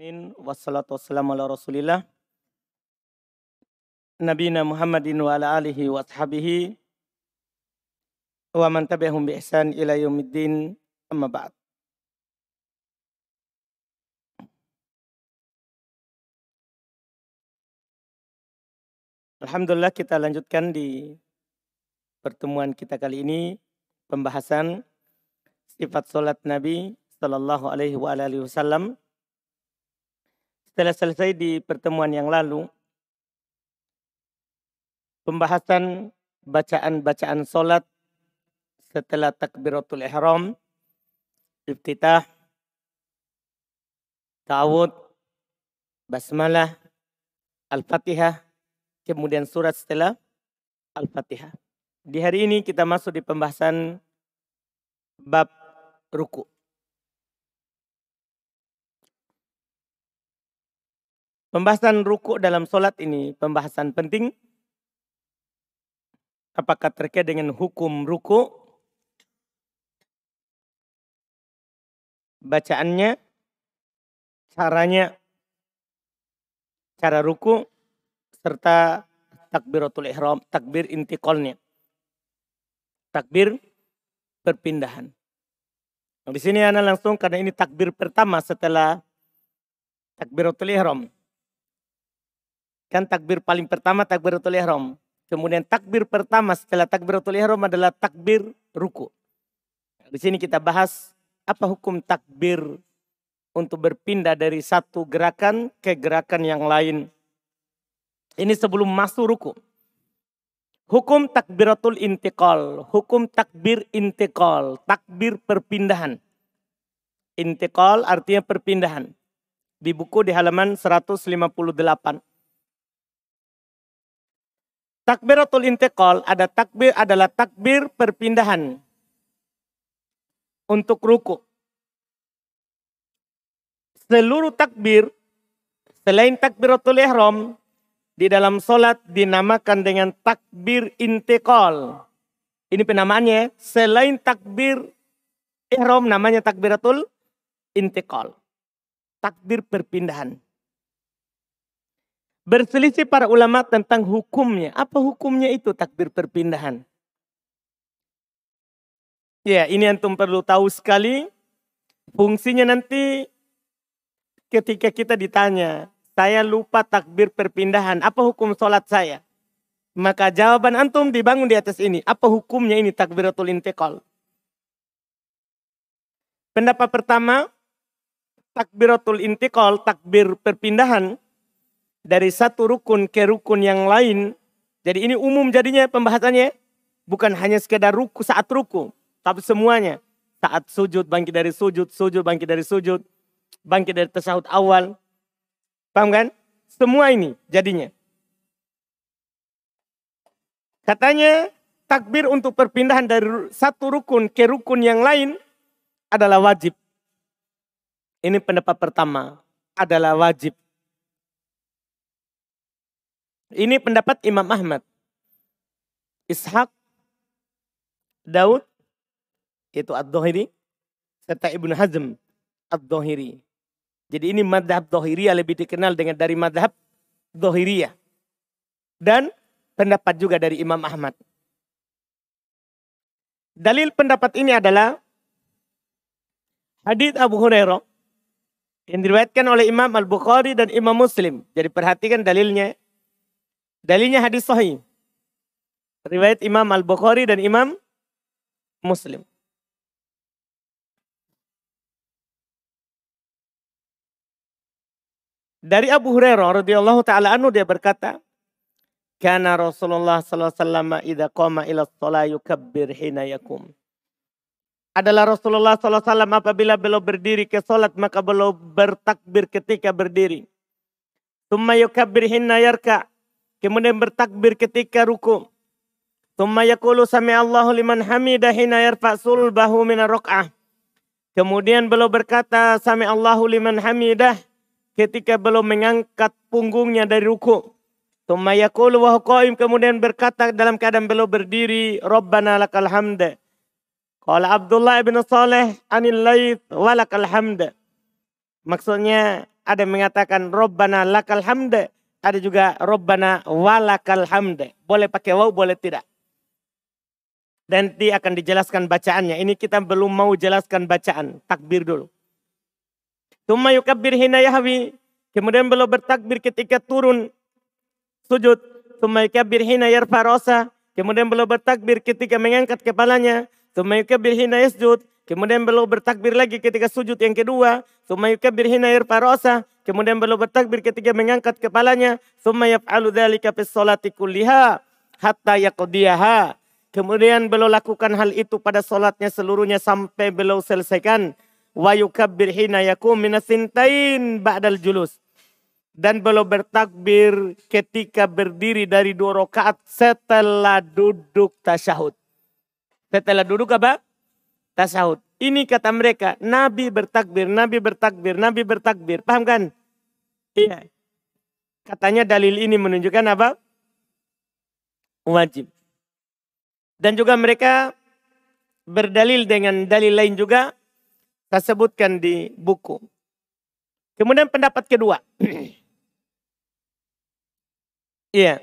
Amin. Wassalatu wassalamu ala rasulillah. Nabina Muhammadin wa ala alihi wa ashabihi. Wa man tabi'ahum bi ihsan ila yaumiddin. Amma ba'd. Alhamdulillah kita lanjutkan di pertemuan kita kali ini pembahasan sifat solat Nabi Sallallahu Alaihi Wasallam. Setelah selesai di pertemuan yang lalu, pembahasan bacaan-bacaan solat setelah takbiratul ihram, iftitah, ta'awud, basmalah, al-fatihah, kemudian surat setelah Al-Fatihah. Di hari ini kita masuk di pembahasan bab ruku. Pembahasan ruku dalam solat ini pembahasan penting. Apakah terkait dengan hukum ruku? Bacaannya, caranya, cara ruku, serta takbiratul ihram, takbir intiqalnya. Takbir perpindahan. Nah, di sini ana langsung karena ini takbir pertama setelah takbiratul ihram. Kan takbir paling pertama takbiratul ihram. Kemudian takbir pertama setelah takbiratul ihram adalah takbir ruku. Di sini kita bahas apa hukum takbir untuk berpindah dari satu gerakan ke gerakan yang lain ini sebelum masuk ruku. Hukum takbiratul intikal. Hukum takbir intikal. Takbir perpindahan. Intikal artinya perpindahan. Di buku di halaman 158. Takbiratul intikal ada takbir adalah takbir perpindahan untuk ruku. Seluruh takbir selain takbiratul ihram di dalam solat dinamakan dengan takbir intikal. Ini penamaannya selain takbir ihram namanya takbiratul intikal. Takbir perpindahan. Berselisih para ulama tentang hukumnya. Apa hukumnya itu takbir perpindahan? Ya, ini antum perlu tahu sekali. Fungsinya nanti ketika kita ditanya, saya lupa takbir perpindahan. Apa hukum sholat saya? Maka jawaban antum dibangun di atas ini. Apa hukumnya ini takbiratul intikal? Pendapat pertama, takbiratul intikal, takbir perpindahan dari satu rukun ke rukun yang lain. Jadi ini umum jadinya pembahasannya. Bukan hanya sekedar ruku saat ruku, tapi semuanya. Saat sujud, bangkit dari sujud, sujud, bangkit dari sujud, bangkit dari tasawuf awal, Paham kan? Semua ini jadinya. Katanya takbir untuk perpindahan dari satu rukun ke rukun yang lain adalah wajib. Ini pendapat pertama, adalah wajib. Ini pendapat Imam Ahmad. Ishak, Daud, itu Ad-Dohiri, serta Ibnu Hazm Ad-Dohiri. Jadi ini madhab dohiriyah lebih dikenal dengan dari madhab dohiriyah. Dan pendapat juga dari Imam Ahmad. Dalil pendapat ini adalah hadits Abu Hurairah yang diriwayatkan oleh Imam Al-Bukhari dan Imam Muslim. Jadi perhatikan dalilnya. Dalilnya hadis sahih. Riwayat Imam Al-Bukhari dan Imam Muslim. Dari Abu Hurairah radhiyallahu taala anhu dia berkata, "Kana Rasulullah sallallahu alaihi wasallam qama ila shalah yukabbir hina yakum." Adalah Rasulullah sallallahu alaihi wasallam apabila beliau berdiri ke salat maka beliau bertakbir ketika berdiri. Tsumma yukabbir hina yarka. Kemudian bertakbir ketika ruku. Tsumma yaqulu sami Allahu liman hamidah hina yarfa sulbahu min rakaah. Kemudian beliau berkata sami Allahu liman hamidah ketika belum mengangkat punggungnya dari ruku. Tumma yaqulu wa kemudian berkata dalam keadaan belum berdiri, Rabbana lakal hamd. Qala Abdullah ibn Saleh anil laith walakal hamd. Maksudnya ada yang mengatakan Robbana lakal hamd, ada juga Robbana walakal hamd. Boleh pakai waw, boleh tidak. Dan dia akan dijelaskan bacaannya. Ini kita belum mau jelaskan bacaan. Takbir dulu. Tumma yukabbir hina yahwi. Kemudian beliau bertakbir ketika turun sujud. Tumma yukabbir hina yarfa rosa. Kemudian beliau bertakbir ketika mengangkat kepalanya. Tumma yukabbir hina yasjud. Kemudian beliau bertakbir lagi ketika sujud yang kedua. Tumma yukabbir hina yarfa rosa. Kemudian beliau bertakbir ketika mengangkat kepalanya. Tumma yaf'alu dhalika fis kulliha. Hatta yaqdiyaha. Kemudian beliau lakukan hal itu pada solatnya seluruhnya sampai beliau selesaikan. Wa yukabbir hina yakum minasintain ba'dal julus. Dan beliau bertakbir ketika berdiri dari dua rakaat setelah duduk tasyahud. Setelah duduk apa? Tasyahud. Ini kata mereka, Nabi bertakbir, Nabi bertakbir, Nabi bertakbir. Paham kan? Iya. Katanya dalil ini menunjukkan apa? Wajib. Dan juga mereka berdalil dengan dalil lain juga. Saya sebutkan di buku. Kemudian pendapat kedua. Iya.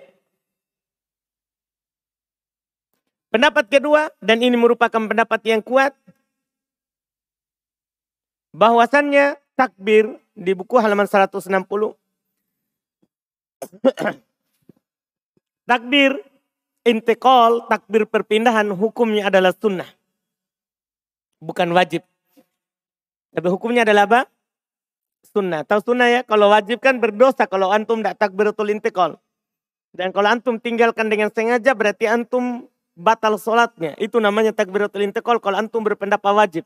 Pendapat kedua, dan ini merupakan pendapat yang kuat. Bahwasannya takbir di buku halaman 160. takbir intikal, takbir perpindahan hukumnya adalah sunnah. Bukan wajib. Tapi hukumnya adalah apa? Sunnah. Tahu sunnah ya? Kalau wajib kan berdosa kalau antum tidak takbiratul intikal. Dan kalau antum tinggalkan dengan sengaja berarti antum batal sholatnya. Itu namanya takbiratul intikal kalau antum berpendapat wajib.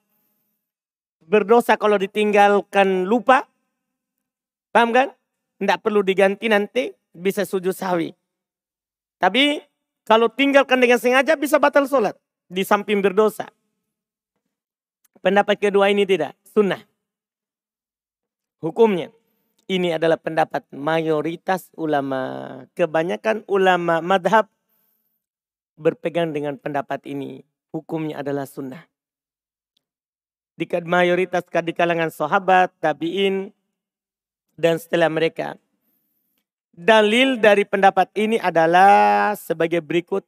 Berdosa kalau ditinggalkan lupa. Paham kan? Tidak perlu diganti nanti bisa sujud sawi. Tapi kalau tinggalkan dengan sengaja bisa batal sholat. Di samping berdosa. Pendapat kedua ini tidak. Sunnah. Hukumnya. Ini adalah pendapat mayoritas ulama. Kebanyakan ulama madhab berpegang dengan pendapat ini. Hukumnya adalah sunnah. Di mayoritas di kalangan sahabat, tabiin, dan setelah mereka Dalil dari pendapat ini adalah sebagai berikut.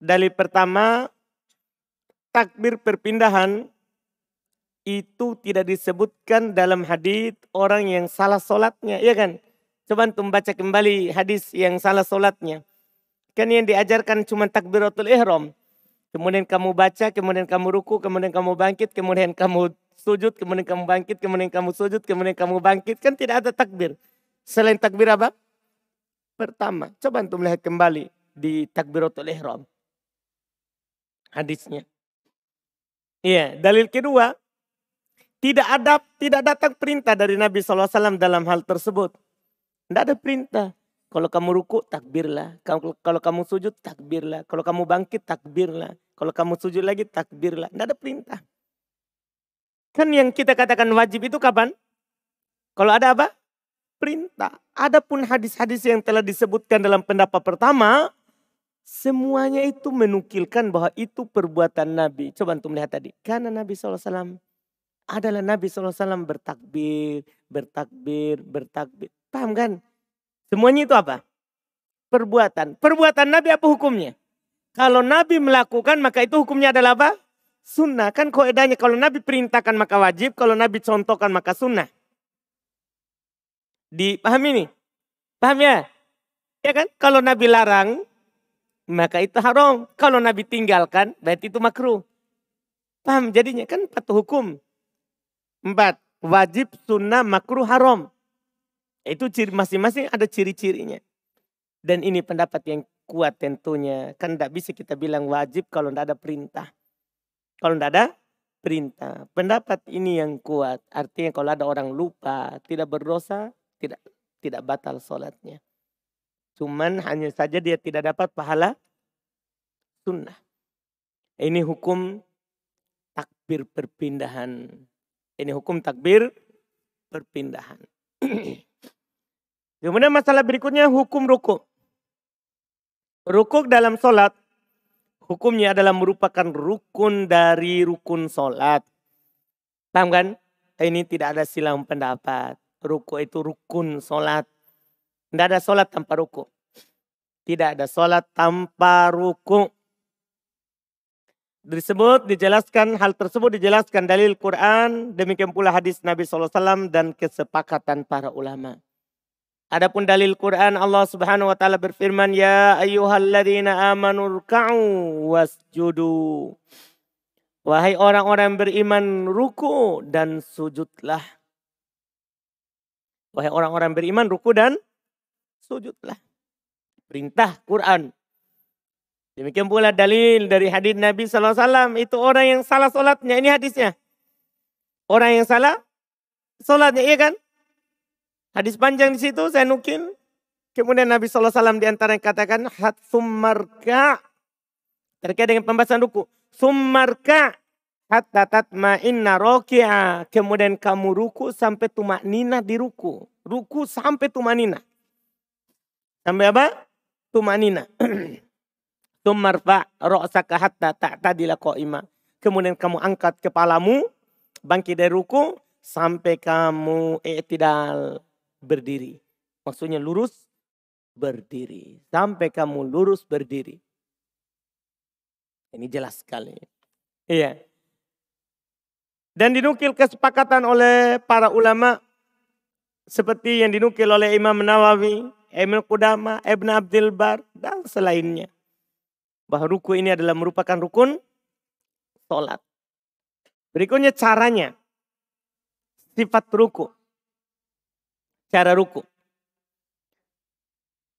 Dalil pertama, takbir perpindahan itu tidak disebutkan dalam hadis orang yang salah solatnya, ya kan? Coba untuk baca kembali hadis yang salah solatnya. Kan yang diajarkan cuma takbiratul ihram. Kemudian kamu baca, kemudian kamu ruku, kemudian kamu bangkit, kemudian kamu sujud, kemudian kamu bangkit, kemudian kamu sujud, kemudian kamu bangkit. Kan tidak ada takbir. Selain takbir apa? Pertama, coba untuk melihat kembali di takbiratul ihram. Hadisnya. Iya, dalil kedua, tidak ada tidak datang perintah dari Nabi SAW dalam hal tersebut. Tidak ada perintah. Kalau kamu ruku, takbirlah. Kalau, kamu sujud, takbirlah. Kalau kamu bangkit, takbirlah. Kalau kamu sujud lagi, takbirlah. Tidak ada perintah. Kan yang kita katakan wajib itu kapan? Kalau ada apa? perintah. Adapun hadis-hadis yang telah disebutkan dalam pendapat pertama, semuanya itu menukilkan bahwa itu perbuatan Nabi. Coba untuk melihat tadi. Karena Nabi SAW adalah Nabi SAW bertakbir, bertakbir, bertakbir. Paham kan? Semuanya itu apa? Perbuatan. Perbuatan Nabi apa hukumnya? Kalau Nabi melakukan maka itu hukumnya adalah apa? Sunnah. Kan koedanya kalau Nabi perintahkan maka wajib, kalau Nabi contohkan maka sunnah. Dipahami nih? Paham ya? Ya kan? Kalau Nabi larang, maka itu haram. Kalau Nabi tinggalkan, berarti itu makruh. Paham jadinya? Kan empat hukum. Empat. Wajib, sunnah, makruh, haram. Itu ciri masing-masing ada ciri-cirinya. Dan ini pendapat yang kuat tentunya. Kan tidak bisa kita bilang wajib kalau tidak ada perintah. Kalau tidak ada perintah. Pendapat ini yang kuat. Artinya kalau ada orang lupa, tidak berdosa, tidak tidak batal sholatnya. Cuman hanya saja dia tidak dapat pahala sunnah. Ini hukum takbir perpindahan. Ini hukum takbir perpindahan. Kemudian masalah berikutnya hukum rukuk. Rukuk dalam sholat hukumnya adalah merupakan rukun dari rukun sholat. Paham kan? ini tidak ada silang pendapat. Ruku itu rukun sholat. Tidak ada sholat tanpa ruku. Tidak ada sholat tanpa ruku. Disebut, dijelaskan, hal tersebut dijelaskan dalil Quran, demikian pula hadis Nabi SAW dan kesepakatan para ulama. Adapun dalil Quran Allah Subhanahu wa taala berfirman ya ayyuhalladzina amanu ruk'u wasjudu. Wahai orang-orang beriman ruku dan sujudlah. Wahai orang-orang beriman ruku dan sujudlah. Perintah Quran. Demikian pula dalil dari hadis Nabi SAW. Itu orang yang salah solatnya. Ini hadisnya. Orang yang salah solatnya. Iya kan? Hadis panjang di situ saya nukil. Kemudian Nabi SAW di antara yang katakan hat summarka terkait dengan pembahasan ruku. Summarka hatta tatma'inna roki'a. Kemudian kamu ruku sampai tumaknina di ruku. Ruku sampai tumaknina. Sampai apa? Tumaknina. Tumarfa ro'saka hatta ta'tadila qa'ima. Kemudian kamu angkat kepalamu, bangkit dari ruku, sampai kamu i'tidal berdiri. Maksudnya lurus berdiri. Sampai kamu lurus berdiri. Ini jelas sekali. Iya. Dan dinukil kesepakatan oleh para ulama seperti yang dinukil oleh Imam Nawawi, Ibn Qudama, Ibn Abdul Bar, dan selainnya. Bahwa ruku ini adalah merupakan rukun sholat. Berikutnya caranya. Sifat ruku cara ruku.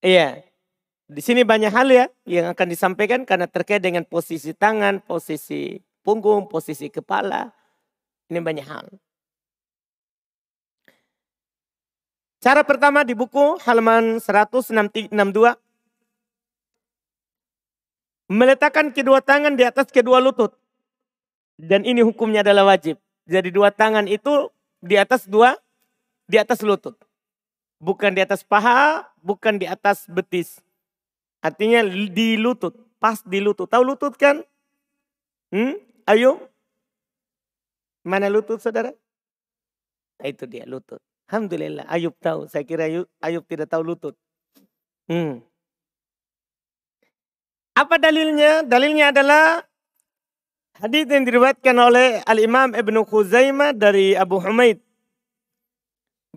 Iya. Di sini banyak hal ya yang akan disampaikan karena terkait dengan posisi tangan, posisi punggung, posisi kepala. Ini banyak hal. Cara pertama di buku halaman 162. Meletakkan kedua tangan di atas kedua lutut. Dan ini hukumnya adalah wajib. Jadi dua tangan itu di atas dua, di atas lutut. Bukan di atas paha, bukan di atas betis. Artinya di lutut, pas di lutut. Tahu lutut kan? Hmm? Ayo. Mana lutut saudara? Nah, itu dia lutut. Alhamdulillah Ayub tahu. Saya kira Ayub, Ayub tidak tahu lutut. Hmm. Apa dalilnya? Dalilnya adalah hadis yang diriwayatkan oleh Al-Imam Ibnu Khuzaimah dari Abu Humaid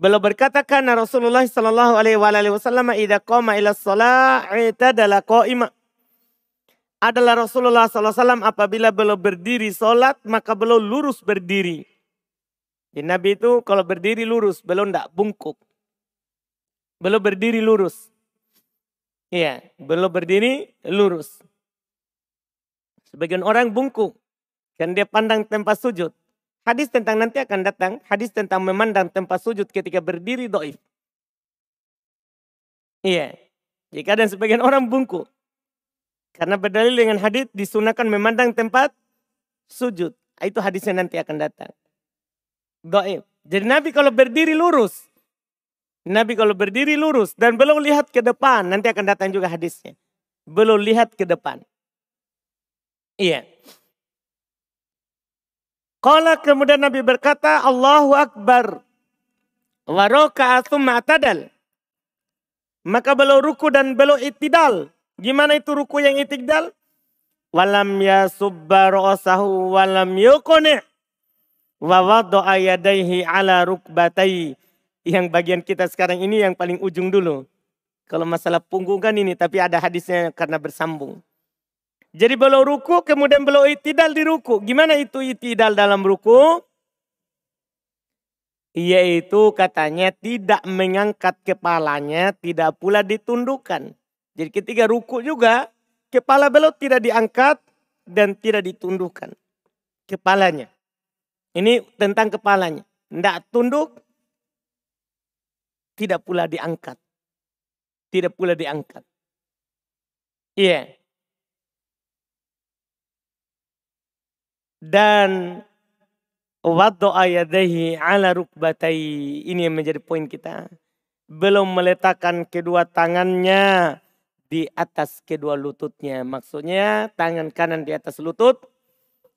Beliau berkata karena Rasulullah sallallahu alaihi wasallam idza qama ila shalah itadala qa'ima. Adalah Rasulullah sallallahu alaihi wasallam apabila beliau berdiri salat maka beliau lurus berdiri. Jadi Nabi itu kalau berdiri lurus, beliau tidak bungkuk. Beliau berdiri lurus. Iya, beliau berdiri lurus. Sebagian orang bungkuk. Kan dia pandang tempat sujud. Hadis tentang nanti akan datang, hadis tentang memandang tempat sujud ketika berdiri doif. Iya. Jika dan sebagian orang bungkuk. Karena berdalil dengan hadis disunahkan memandang tempat sujud. Ah, itu hadisnya nanti akan datang. Doif. Jadi Nabi kalau berdiri lurus. Nabi kalau berdiri lurus dan belum lihat ke depan. Nanti akan datang juga hadisnya. Belum lihat ke depan. Iya. Kala kemudian Nabi berkata, Allahu Akbar. Waroka thumma atadal. Maka beliau ruku dan beliau itidal. Gimana itu ruku yang itidal? Walam yasubba ra'sahu walam yukuni. Wa wada'a yadaihi ala rukbatai. Yang bagian kita sekarang ini yang paling ujung dulu. Kalau masalah punggung kan ini, tapi ada hadisnya karena bersambung. Jadi beliau ruku, kemudian beliau itidal di ruku. Gimana itu itidal dalam ruku? Yaitu katanya tidak mengangkat kepalanya, tidak pula ditundukkan. Jadi ketika ruku juga, kepala beliau tidak diangkat dan tidak ditundukkan. Kepalanya. Ini tentang kepalanya. Tidak tunduk, tidak pula diangkat. Tidak pula diangkat. Iya. Yeah. Dan wadda ayadaihi ala rukbatai. Ini yang menjadi poin kita. Belum meletakkan kedua tangannya di atas kedua lututnya. Maksudnya tangan kanan di atas lutut,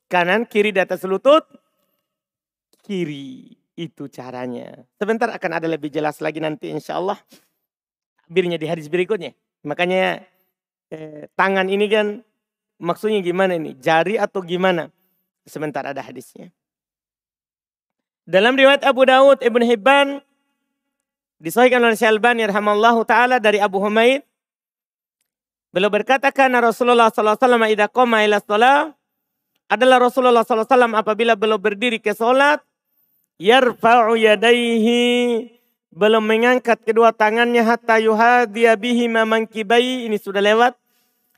kanan kiri di atas lutut, kiri. Itu caranya. Sebentar akan ada lebih jelas lagi nanti insya Allah. Takbirnya di hadis berikutnya. Makanya eh, tangan ini kan maksudnya gimana ini? Jari atau gimana? Sebentar ada hadisnya. Dalam riwayat Abu Dawud Ibn Hibban disahihkan oleh Syalbani rahimallahu taala dari Abu Humaid Beliau berkata karena Rasulullah SAW idha qoma ila adalah Rasulullah SAW apabila beliau berdiri ke sholat yarfa'u yadaihi belum mengangkat kedua tangannya hatta yuhadiya bihi mamangkibai ini sudah lewat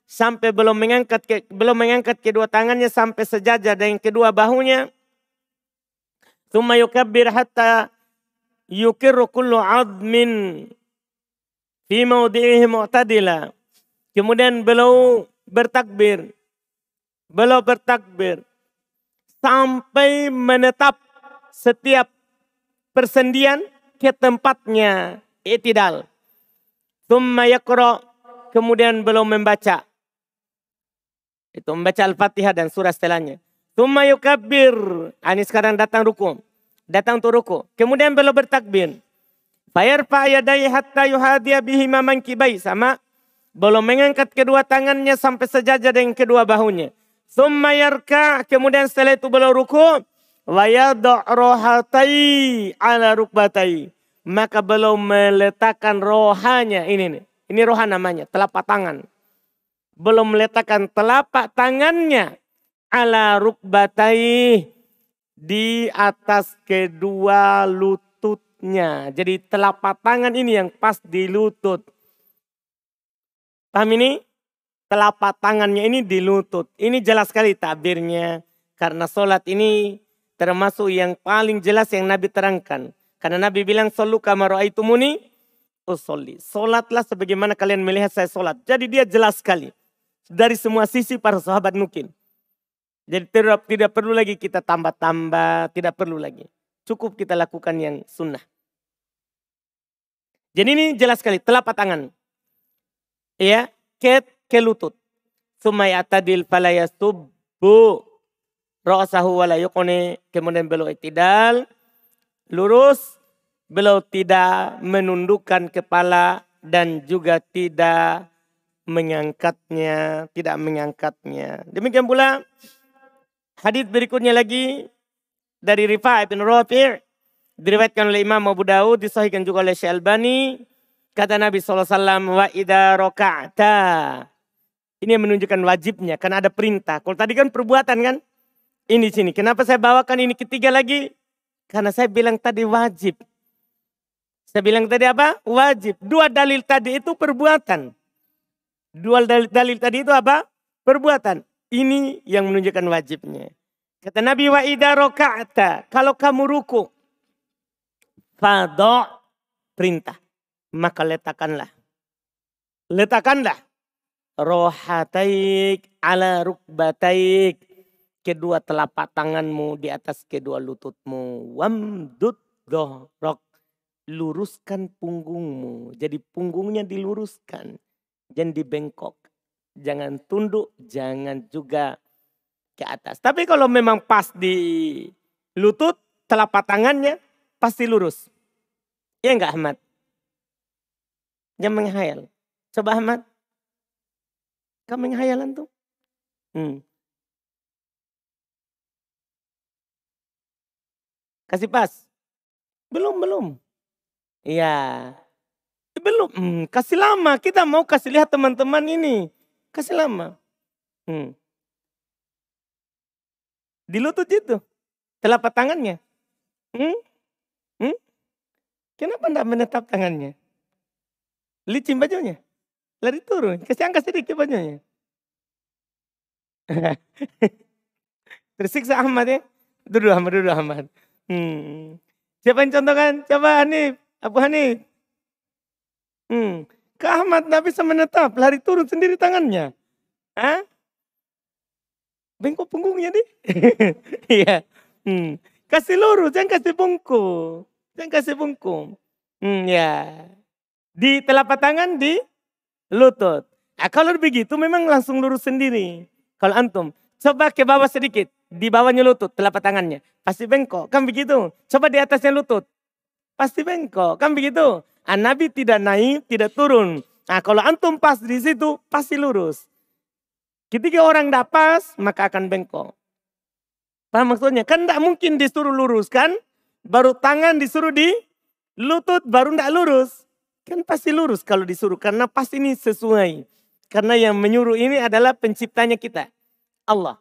sampai belum mengangkat ke, belum mengangkat kedua tangannya sampai sejajar dengan kedua bahunya thumma yukabbir hatta yukirru kullu admin fi mawdi'ihi mu'tadila Kemudian beliau bertakbir. Beliau bertakbir. Sampai menetap setiap persendian ke tempatnya. Itidal. Thumma yakra. Kemudian beliau membaca. Itu membaca Al-Fatihah dan surah setelahnya. Thumma yukabbir. Ah, ini sekarang datang ruku. Datang untuk ruku. Kemudian beliau bertakbir. Fayarfa yadai hatta yuhadiya bihi kibai. Sama belum mengangkat kedua tangannya sampai sejajar dengan kedua bahunya. Summa yarka, kemudian setelah itu beliau ruku. Wayadu' rohatai ala rukbatai. Maka beliau meletakkan rohanya. Ini nih, ini roha namanya, telapak tangan. Belum meletakkan telapak tangannya ala rukbatai di atas kedua lututnya. Jadi telapak tangan ini yang pas di lutut. Paham ini? Telapak tangannya ini di lutut. Ini jelas sekali tabirnya. Karena sholat ini termasuk yang paling jelas yang Nabi terangkan. Karena Nabi bilang, Solu kamaru aitumuni usolli. Sholatlah sebagaimana kalian melihat saya sholat. Jadi dia jelas sekali. Dari semua sisi para sahabat nukil. Jadi tidak, tidak perlu lagi kita tambah-tambah, tidak perlu lagi. Cukup kita lakukan yang sunnah. Jadi ini jelas sekali, telapak tangan ya ke ke lutut. Sumay atadil falayastubbu ra'sahu wala yuqni kemudian beliau itidal lurus beliau tidak menundukkan kepala dan juga tidak mengangkatnya, tidak mengangkatnya. Demikian pula hadis berikutnya lagi dari Rifa'ah bin Rafi' diriwayatkan oleh Imam Abu Dawud disahihkan juga oleh Syalbani Kata Nabi SAW, wa idha roka'ta. Ini menunjukkan wajibnya, karena ada perintah. Kalau tadi kan perbuatan kan? Ini sini. Kenapa saya bawakan ini ketiga lagi? Karena saya bilang tadi wajib. Saya bilang tadi apa? Wajib. Dua dalil tadi itu perbuatan. Dua dalil, dalil tadi itu apa? Perbuatan. Ini yang menunjukkan wajibnya. Kata Nabi wa roka'ta. Kalau kamu ruku. Fado' perintah maka letakkanlah. Letakkanlah rohataik ala rukbataik. Kedua telapak tanganmu di atas kedua lututmu. Wamdud dohrok. Luruskan punggungmu. Jadi punggungnya diluruskan. Jangan dibengkok. Jangan tunduk. Jangan juga ke atas. Tapi kalau memang pas di lutut, telapak tangannya pasti lurus. Iya enggak Ahmad? Jangan menghayal. Coba Ahmad. Kamu menghayalan tuh. Hmm. Kasih pas. Belum, belum. Iya. Belum. Hmm, kasih lama. Kita mau kasih lihat teman-teman ini. Kasih lama. Hmm. Di lutut itu. Telapak tangannya. Hmm? Hmm? Kenapa tidak menetap tangannya? Licin bajunya. Lari turun. Kasih angkat sedikit bajunya. Tersiksa Ahmad ya. Duduk Ahmad, duduk Ahmad. Hmm. Siapa yang contohkan? Coba Hanif. Abu Hanif. Hmm. Ke Ahmad tidak bisa menetap. Lari turun sendiri tangannya. Hah? Bengkok punggungnya nih. Iya. hmm. Kasih lurus, jangan kasih bungkuk. Jangan kasih bungkuk. Hmm, ya. Di telapak tangan, di lutut. Nah, kalau begitu memang langsung lurus sendiri. Kalau antum, coba ke bawah sedikit. di bawahnya lutut, telapak tangannya. Pasti bengkok, kan begitu. Coba di atasnya lutut, pasti bengkok, kan begitu. Ah, Nabi tidak naik, tidak turun. Nah kalau antum pas di situ, pasti lurus. Ketika orang tidak pas, maka akan bengkok. Paham maksudnya? Kan tidak mungkin disuruh lurus kan? Baru tangan disuruh di lutut, baru tidak lurus. Kan pasti lurus kalau disuruh, karena pasti ini sesuai. Karena yang menyuruh ini adalah penciptanya kita. Allah.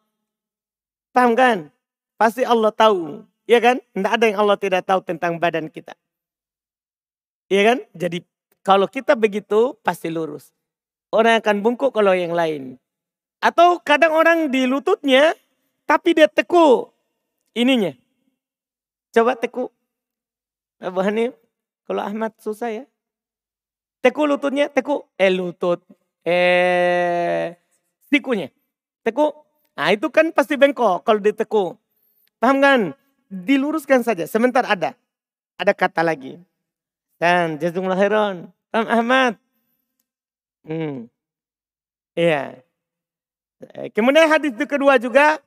Paham kan? Pasti Allah tahu. Iya kan? Tidak ada yang Allah tidak tahu tentang badan kita. Iya kan? Jadi kalau kita begitu pasti lurus. Orang akan bungkuk kalau yang lain. Atau kadang orang di lututnya tapi dia teku ininya. Coba teku. Abu Hanif, kalau Ahmad susah ya. Teku lututnya, teku. Eh lutut. Eh sikunya. Teku. Nah itu kan pasti bengkok kalau diteku. Paham kan? Diluruskan saja. Sebentar ada. Ada kata lagi. Dan jazakumullah khairan. Paham Ahmad? Hmm. Iya. Eh, kemudian hadis itu kedua juga.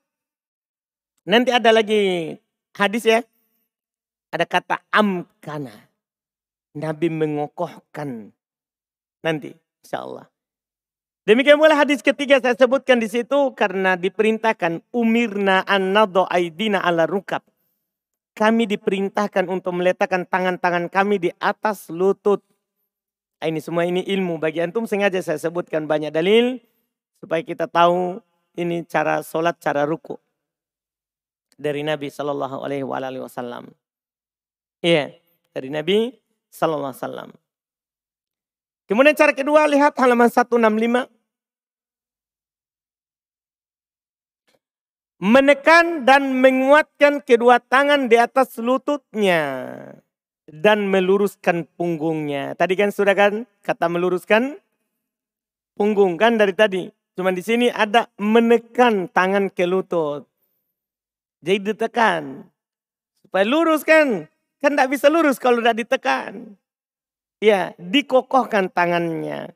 Nanti ada lagi hadis ya. Ada kata amkana. Nabi mengokohkan. Nanti insya Allah. Demikian pula hadis ketiga saya sebutkan di situ karena diperintahkan umirna an aidina ala rukab kami diperintahkan untuk meletakkan tangan-tangan kami di atas lutut. Ah, ini semua ini ilmu bagi antum sengaja saya sebutkan banyak dalil supaya kita tahu ini cara sholat, cara ruku dari Nabi Shallallahu Alaihi Wasallam. Iya, dari Nabi Shallallahu Alaihi Wasallam. Kemudian cara kedua lihat halaman 165. Menekan dan menguatkan kedua tangan di atas lututnya dan meluruskan punggungnya. Tadi kan sudah kan kata meluruskan punggung kan dari tadi. Cuma di sini ada menekan tangan ke lutut. Jadi ditekan. Supaya lurus kan. Kan tidak bisa lurus kalau tidak ditekan. Ya, dikokohkan tangannya.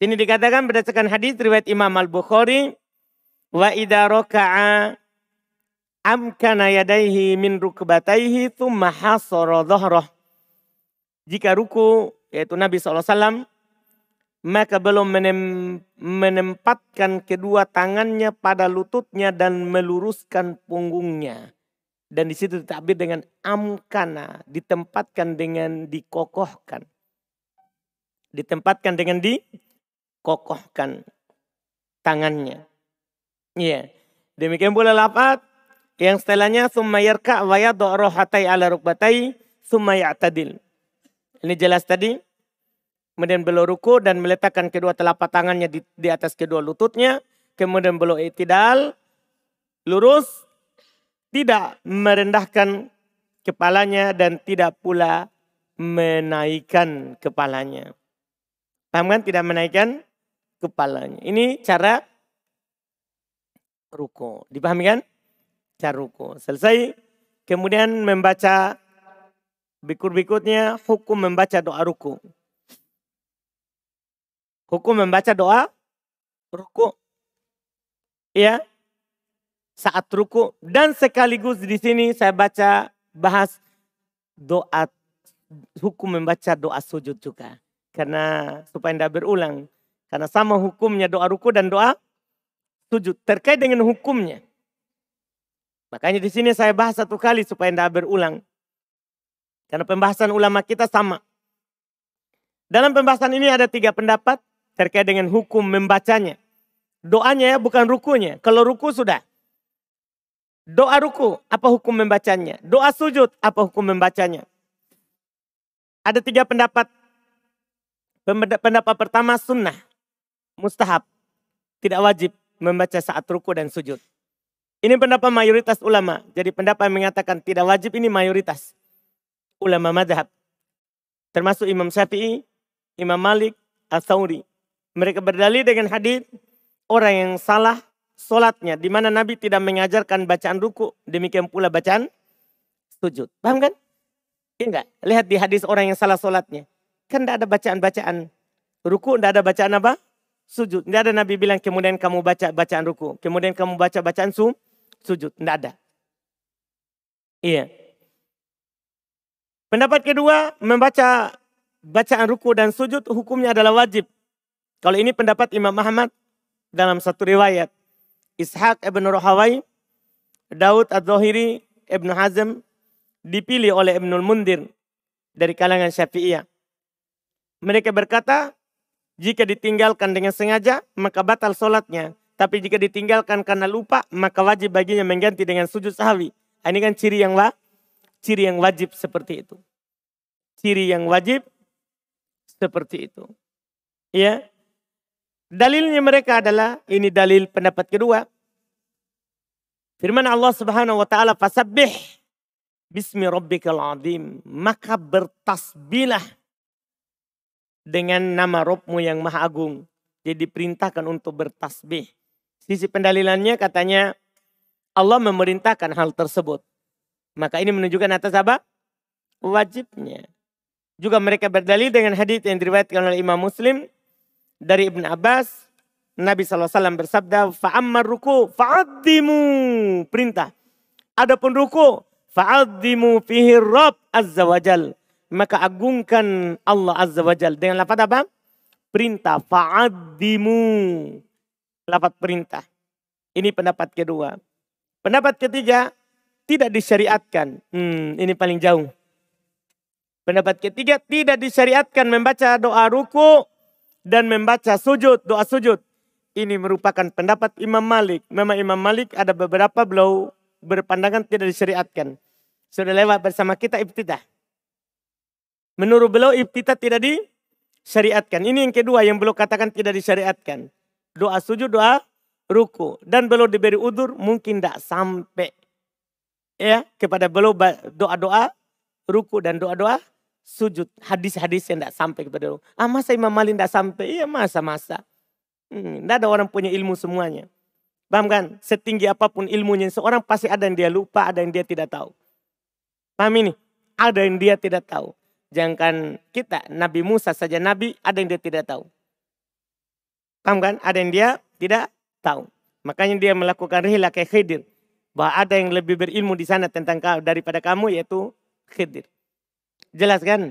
Ini dikatakan berdasarkan hadis riwayat Imam Al-Bukhari Wa idza raka'a amkana yadaihi min rukbataihi thumma hasara dhahrah. Jika ruku yaitu Nabi SAW maka belum menem, menempatkan kedua tangannya pada lututnya dan meluruskan punggungnya. Dan di situ ditakbir dengan amkana, ditempatkan dengan dikokohkan. Ditempatkan dengan dikokohkan tangannya. Iya. Demikian pula lapat yang setelahnya summa yarka wa yad'u rohatai ala rukbatai summa ya'tadil. Ini jelas tadi. Kemudian beliau ruku dan meletakkan kedua telapak tangannya di, di atas kedua lututnya. Kemudian beliau itidal, lurus, tidak merendahkan kepalanya dan tidak pula menaikkan kepalanya. Paham kan? Tidak menaikkan kepalanya. Ini cara ruko. Dipahami kan? Cara ruko. Selesai. Kemudian membaca berikut-berikutnya hukum membaca doa ruku. Hukum membaca doa ruku. Ya. Saat ruku. Dan sekaligus di sini saya baca bahas doa hukum membaca doa sujud juga. Karena supaya tidak berulang. Karena sama hukumnya doa ruku dan doa sujud terkait dengan hukumnya. Makanya di sini saya bahas satu kali supaya tidak berulang. Karena pembahasan ulama kita sama. Dalam pembahasan ini ada tiga pendapat terkait dengan hukum membacanya. Doanya ya bukan rukunya. Kalau ruku sudah. Doa ruku, apa hukum membacanya? Doa sujud, apa hukum membacanya? Ada tiga pendapat. Pendapat pertama sunnah, mustahab, tidak wajib membaca saat ruku dan sujud. Ini pendapat mayoritas ulama. Jadi pendapat yang mengatakan tidak wajib ini mayoritas. Ulama madhab. Termasuk Imam Syafi'i, Imam Malik, Al-Thawri. Mereka berdalil dengan hadis orang yang salah solatnya. Di mana Nabi tidak mengajarkan bacaan ruku. Demikian pula bacaan sujud. Paham kan? Iya enggak? Lihat di hadis orang yang salah solatnya. Kan tidak ada bacaan-bacaan ruku, tidak ada bacaan apa? Sujud. Tidak ada Nabi bilang kemudian kamu baca bacaan ruku. Kemudian kamu baca bacaan su, sujud. Tidak ada. Iya. Pendapat kedua, membaca bacaan ruku dan sujud hukumnya adalah wajib. Kalau ini pendapat Imam Ahmad dalam satu riwayat. Ishaq ibn Rohawai, Daud ad-Zahiri, Ibn Hazm, dipilih oleh Ibnul Mundir dari kalangan Syafi'iyah. Mereka berkata, jika ditinggalkan dengan sengaja, maka batal sholatnya. Tapi jika ditinggalkan karena lupa, maka wajib baginya mengganti dengan sujud sahwi. Ini kan ciri yang wa, ciri yang wajib seperti itu. Ciri yang wajib seperti itu. Ya. Dalilnya mereka adalah ini dalil pendapat kedua. Firman Allah Subhanahu wa taala fasabbih bismi rabbikal azim. Maka bertasbihlah dengan nama Robmu yang maha agung. Jadi diperintahkan untuk bertasbih. Sisi pendalilannya katanya Allah memerintahkan hal tersebut. Maka ini menunjukkan atas apa? Wajibnya. Juga mereka berdalil dengan hadis yang diriwayatkan oleh Imam Muslim dari Ibn Abbas. Nabi SAW bersabda, Fa'ammar ruku fa'addimu. Perintah. Adapun ruku, fa'addimu fihi Rabb azza wajal. Maka agungkan Allah azza wajal. Dengan lafad apa? Perintah. Fa'addimu. Lafad perintah. Ini pendapat kedua. Pendapat ketiga, tidak disyariatkan. Hmm, ini paling jauh. Pendapat ketiga, tidak disyariatkan membaca doa ruku dan membaca sujud, doa sujud. Ini merupakan pendapat Imam Malik. Memang Imam Malik ada beberapa beliau berpandangan tidak disyariatkan. Sudah lewat bersama kita ibtidah. Menurut beliau ibtidah tidak disyariatkan. Ini yang kedua yang beliau katakan tidak disyariatkan. Doa sujud, doa ruku. Dan beliau diberi udur mungkin tidak sampai ya kepada beliau doa-doa ruku dan doa-doa sujud hadis-hadis yang tidak sampai kepada Allah. Ah masa Imam Malik tidak sampai? Iya masa-masa. Hmm, tidak ada orang punya ilmu semuanya. Paham kan? Setinggi apa pun ilmunya, seorang pasti ada yang dia lupa, ada yang dia tidak tahu. Paham ini? Ada yang dia tidak tahu. Jangan kita, Nabi Musa saja Nabi, ada yang dia tidak tahu. Paham kan? Ada yang dia tidak tahu. Makanya dia melakukan rihla kayak Khidir. Bahwa ada yang lebih berilmu di sana tentang kau daripada kamu yaitu Khidir. Jelas kan?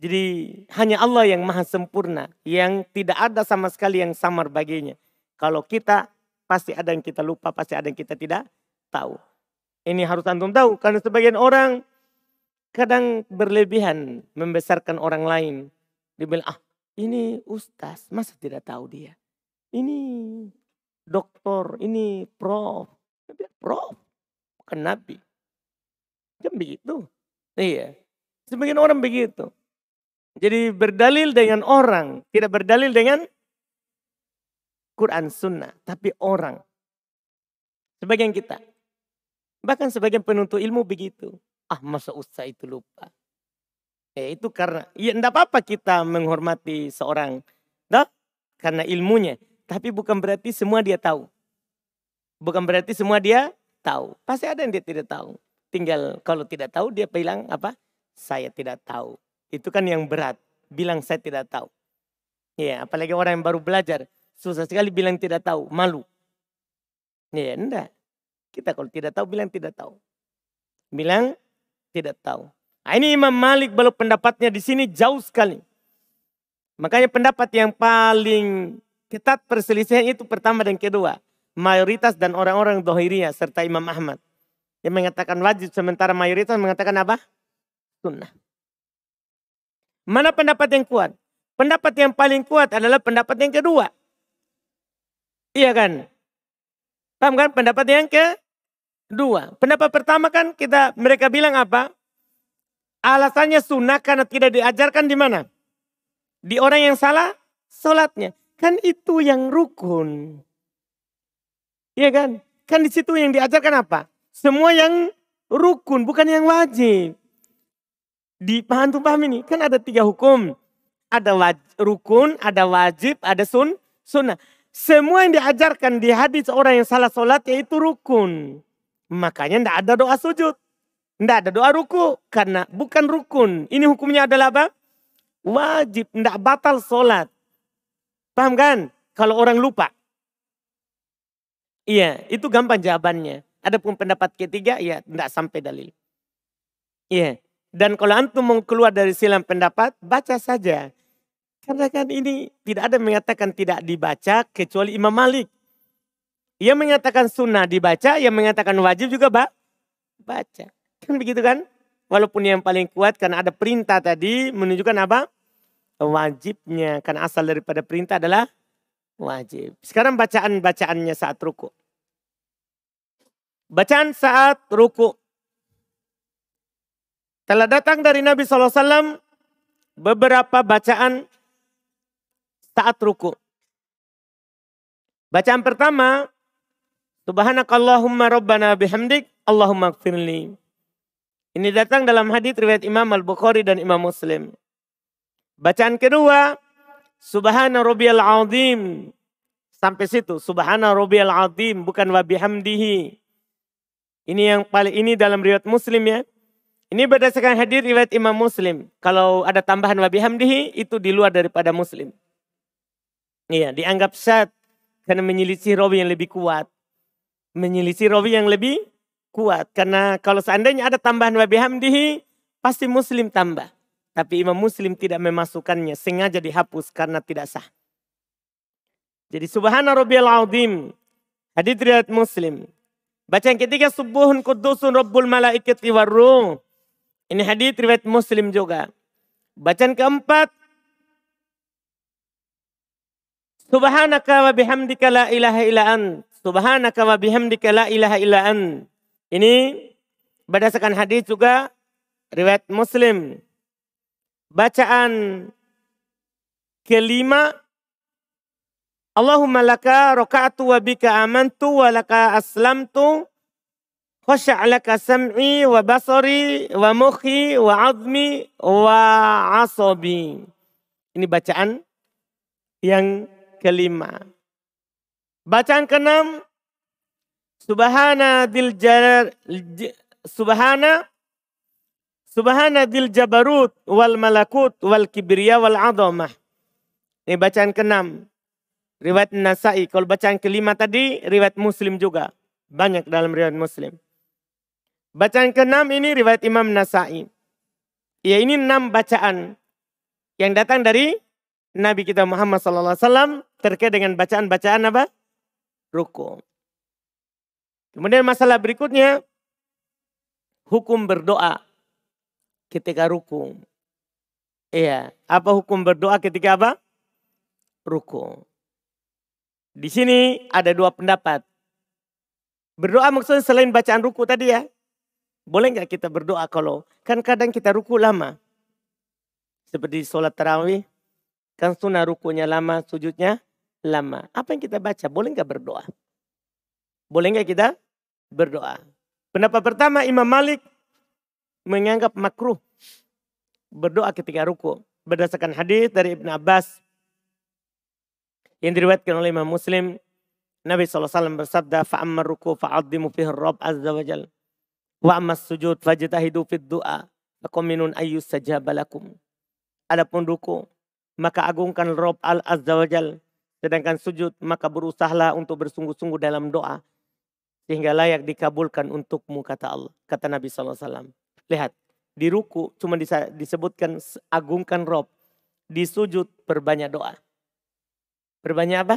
Jadi hanya Allah yang maha sempurna. Yang tidak ada sama sekali yang samar baginya. Kalau kita pasti ada yang kita lupa, pasti ada yang kita tidak tahu. Ini harus antum tahu. Karena sebagian orang kadang berlebihan membesarkan orang lain. Dia bilang, ah ini ustaz, masa tidak tahu dia? Ini dokter, ini prof. Prof, bukan nabi. Kan begitu. Iya. Sebagian orang begitu. Jadi berdalil dengan orang, tidak berdalil dengan Quran Sunnah, tapi orang. Sebagian kita. Bahkan sebagian penuntut ilmu begitu. Ah masa usah itu lupa. Eh, itu karena, ya enggak apa-apa kita menghormati seorang. Dah, karena ilmunya. Tapi bukan berarti semua dia tahu. Bukan berarti semua dia tahu. Pasti ada yang dia tidak tahu. Tinggal kalau tidak tahu dia bilang apa? saya tidak tahu. Itu kan yang berat. Bilang saya tidak tahu. Ya, apalagi orang yang baru belajar. Susah sekali bilang tidak tahu. Malu. Ya, enggak. Kita kalau tidak tahu bilang tidak tahu. Bilang tidak tahu. Nah, ini Imam Malik baru pendapatnya di sini jauh sekali. Makanya pendapat yang paling ketat perselisihan itu pertama dan kedua. Mayoritas dan orang-orang dohiriyah serta Imam Ahmad. Yang mengatakan wajib sementara mayoritas mengatakan apa? sunnah. Mana pendapat yang kuat? Pendapat yang paling kuat adalah pendapat yang kedua. Iya kan? Paham kan? Pendapat yang kedua. Pendapat pertama kan kita mereka bilang apa? Alasannya sunnah karena tidak diajarkan di mana? Di orang yang salah sholatnya. Kan itu yang rukun. Iya kan? Kan di situ yang diajarkan apa? Semua yang rukun, bukan yang wajib. Di paham tuh paham ini. Kan ada tiga hukum. Ada wajib, rukun, ada wajib, ada sun, sunnah. Semua yang diajarkan di hadis orang yang salah sholat yaitu rukun. Makanya tidak ada doa sujud. Tidak ada doa ruku. Karena bukan rukun. Ini hukumnya adalah apa? Wajib. Tidak batal sholat. Paham kan? Kalau orang lupa. Iya, itu gampang jawabannya. Adapun pendapat ketiga ya tidak sampai dalil. Iya. Dan kalau antum mau keluar dari silam pendapat, baca saja. Karena kan ini tidak ada mengatakan tidak dibaca kecuali Imam Malik. Ia mengatakan sunnah dibaca, ia mengatakan wajib juga ba baca. Kan begitu kan? Walaupun yang paling kuat karena ada perintah tadi menunjukkan apa? Wajibnya. Karena asal daripada perintah adalah wajib. Sekarang bacaan-bacaannya saat ruku. Bacaan saat ruku. Telah datang dari Nabi SAW beberapa bacaan saat ruku. Bacaan pertama, Subhanakallahumma rabbana bihamdik, Allahumma gfirli. Ini datang dalam hadis riwayat Imam Al-Bukhari dan Imam Muslim. Bacaan kedua, Subhana rabbiyal azim. Sampai situ, Subhana rabbiyal azim, bukan wa bihamdihi. Ini yang paling ini dalam riwayat Muslim ya. Ini berdasarkan hadir riwayat Imam Muslim. Kalau ada tambahan wa bihamdihi itu di luar daripada Muslim. Iya, dianggap syad karena menyelisih rawi yang lebih kuat. Menyelisih rawi yang lebih kuat. Karena kalau seandainya ada tambahan wa bihamdihi, pasti Muslim tambah. Tapi Imam Muslim tidak memasukkannya, sengaja dihapus karena tidak sah. Jadi subhana rabbiyal azim. Hadits riwayat Muslim. Bacaan ketiga subuhun kudusun rabbul malaikati warruh. Ini hadis riwayat Muslim juga. Bacaan keempat. Subhanaka wa bihamdika la ilaha illa an. Subhanaka wa bihamdika la ilaha illa an. Ini berdasarkan hadis juga riwayat Muslim. Bacaan kelima Allahumma laka roka'atu wa bika amantu wa laka aslamtu Khusya'laka sam'i wa basari wa mukhi wa azmi wa asabi. Ini bacaan yang kelima. Bacaan keenam. Subhana dil subhana subhana dil jabarut wal malakut wal kibriya wal azamah. Ini bacaan keenam. Riwayat Nasai. Kalau bacaan kelima tadi riwayat Muslim juga. Banyak dalam riwayat Muslim. Bacaan keenam ini riwayat Imam Nasai. Ya ini enam bacaan yang datang dari Nabi kita Muhammad SAW terkait dengan bacaan-bacaan apa? Ruku. Kemudian masalah berikutnya, hukum berdoa ketika ruku. Iya, apa hukum berdoa ketika apa? Ruku. Di sini ada dua pendapat. Berdoa maksudnya selain bacaan ruku tadi ya. Boleh nggak kita berdoa kalau kan kadang kita ruku lama. Seperti sholat tarawih, kan sunnah rukunya lama, sujudnya lama. Apa yang kita baca? Boleh nggak berdoa? Boleh nggak kita berdoa? Pendapat pertama Imam Malik menganggap makruh berdoa ketika ruku. Berdasarkan hadis dari Ibn Abbas yang diriwayatkan oleh Imam Muslim, Nabi SAW bersabda, فَأَمَّا الرُّكُوا فَعَظِّمُ فِيهِ الرَّبْ عَزَّ وَجَلَّ Wa amas sujud fajtahidu fid du'a. Fakominun ayyus sajabalakum. Adapun ruku, maka agungkan Rob al azza wajal. Sedangkan sujud, maka berusahalah untuk bersungguh-sungguh dalam doa. Sehingga layak dikabulkan untukmu, kata Allah. Kata Nabi SAW. Lihat, di ruku cuma disebutkan agungkan Rob. Di sujud perbanyak doa. Perbanyak apa?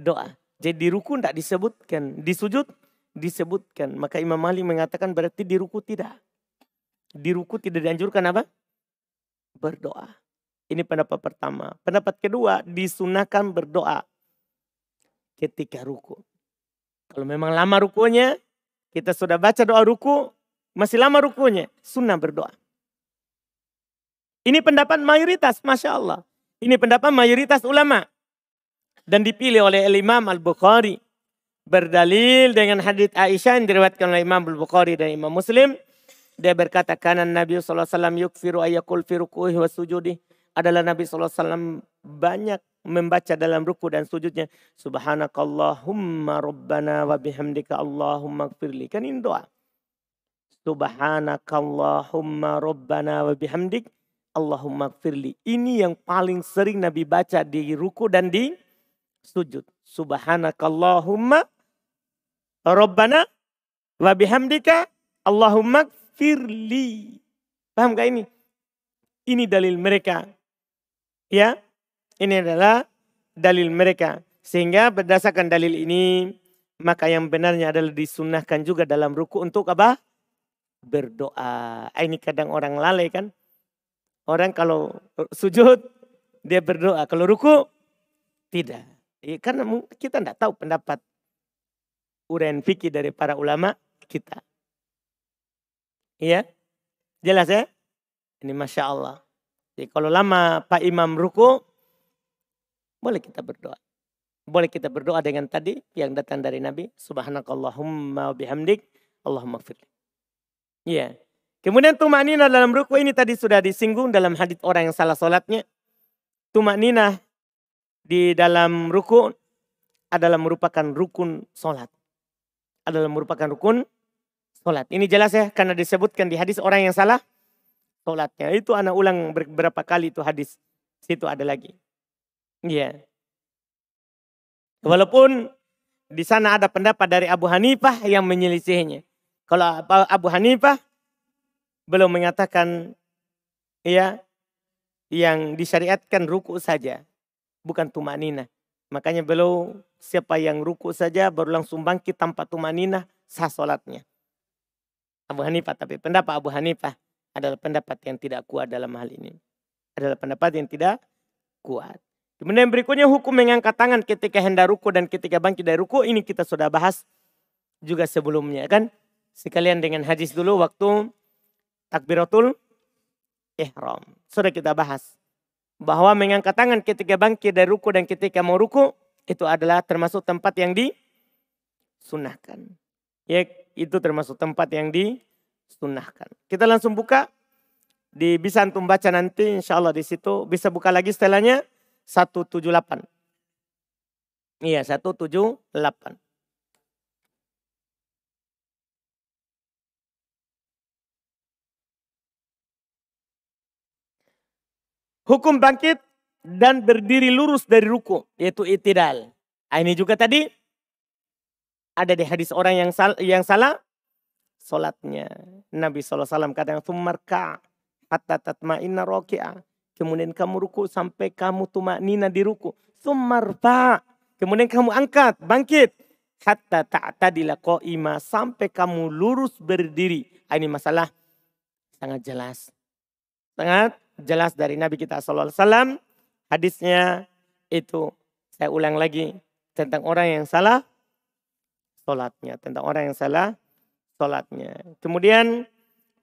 Doa. Jadi di ruku tidak disebutkan. Di sujud disebutkan. Maka Imam Malik mengatakan berarti di ruku tidak. Di ruku tidak dianjurkan apa? Berdoa. Ini pendapat pertama. Pendapat kedua, disunahkan berdoa ketika ruku. Kalau memang lama rukunya, kita sudah baca doa ruku, masih lama rukunya, sunnah berdoa. Ini pendapat mayoritas, Masya Allah. Ini pendapat mayoritas ulama. Dan dipilih oleh Imam Al-Bukhari berdalil dengan hadits Aisyah yang diriwayatkan oleh Imam Al-Bukhari dan Imam Muslim. Dia berkata, kanan Nabi SAW yukfiru ayakul fi rukuhi wa sujudi. Adalah Nabi SAW banyak membaca dalam ruku dan sujudnya. Subhanakallahumma rabbana wa bihamdika Allahumma gfirli. Kan ini doa. Subhanakallahumma rabbana wa bihamdik Allahumma gfirli. Ini yang paling sering Nabi baca di ruku dan di sujud. Subhanakallahumma Rabbana Wa bihamdika Allahumma firli. Paham gak ini? Ini dalil mereka. Ya, ini adalah dalil mereka. Sehingga berdasarkan dalil ini, maka yang benarnya adalah disunahkan juga dalam ruku untuk apa? Berdoa. Ah, ini kadang orang lalai kan. Orang kalau sujud, dia berdoa. Kalau ruku, tidak. Ya, karena kita tidak tahu pendapat uraian fikih dari para ulama kita. Iya? Jelas ya? Ini Masya Allah. Jadi kalau lama Pak Imam ruku, boleh kita berdoa. Boleh kita berdoa dengan tadi yang datang dari Nabi. Subhanakallahumma bihamdik. Allahumma firli. Iya. Kemudian tumanina dalam ruku ini tadi sudah disinggung dalam hadits orang yang salah sholatnya. Tumanina di dalam ruku adalah merupakan rukun sholat. Adalah merupakan rukun sholat. Ini jelas ya karena disebutkan di hadis orang yang salah sholatnya. Itu anak ulang beberapa kali itu hadis. Situ ada lagi. Iya. Walaupun di sana ada pendapat dari Abu Hanifah yang menyelisihinya. Kalau Abu Hanifah belum mengatakan ya yang disyariatkan ruku saja, bukan tumanina. Makanya belum siapa yang ruku saja baru langsung bangkit tanpa tumanina sah solatnya. Abu Hanifah, tapi pendapat Abu Hanifah adalah pendapat yang tidak kuat dalam hal ini. Adalah pendapat yang tidak kuat. Kemudian berikutnya hukum mengangkat tangan ketika hendak ruku dan ketika bangkit dari ruku ini kita sudah bahas juga sebelumnya kan. Sekalian dengan hadis dulu waktu takbiratul ihram. Sudah kita bahas bahwa mengangkat tangan ketika bangkit dari ruku dan ketika mau ruku itu adalah termasuk tempat yang disunahkan. Ya, itu termasuk tempat yang disunahkan. Kita langsung buka di bisa antum baca nanti insya Allah di situ bisa buka lagi setelahnya 178. Iya, 178. Hukum bangkit dan berdiri lurus dari ruku, yaitu itidal. Nah, ini juga tadi ada di hadis orang yang sal yang salah solatnya. Nabi SAW kadang sumarka hatta tatma'inna roki'ah. Kemudian kamu ruku sampai kamu tumak nina di ruku. Sumarfa. Kemudian kamu angkat, bangkit. Hatta ta'tadila ima sampai kamu lurus berdiri. Ah, ini masalah sangat jelas. Sangat jelas dari Nabi kita SAW. Hadisnya itu saya ulang lagi tentang orang yang salah sholatnya. Tentang orang yang salah sholatnya. Kemudian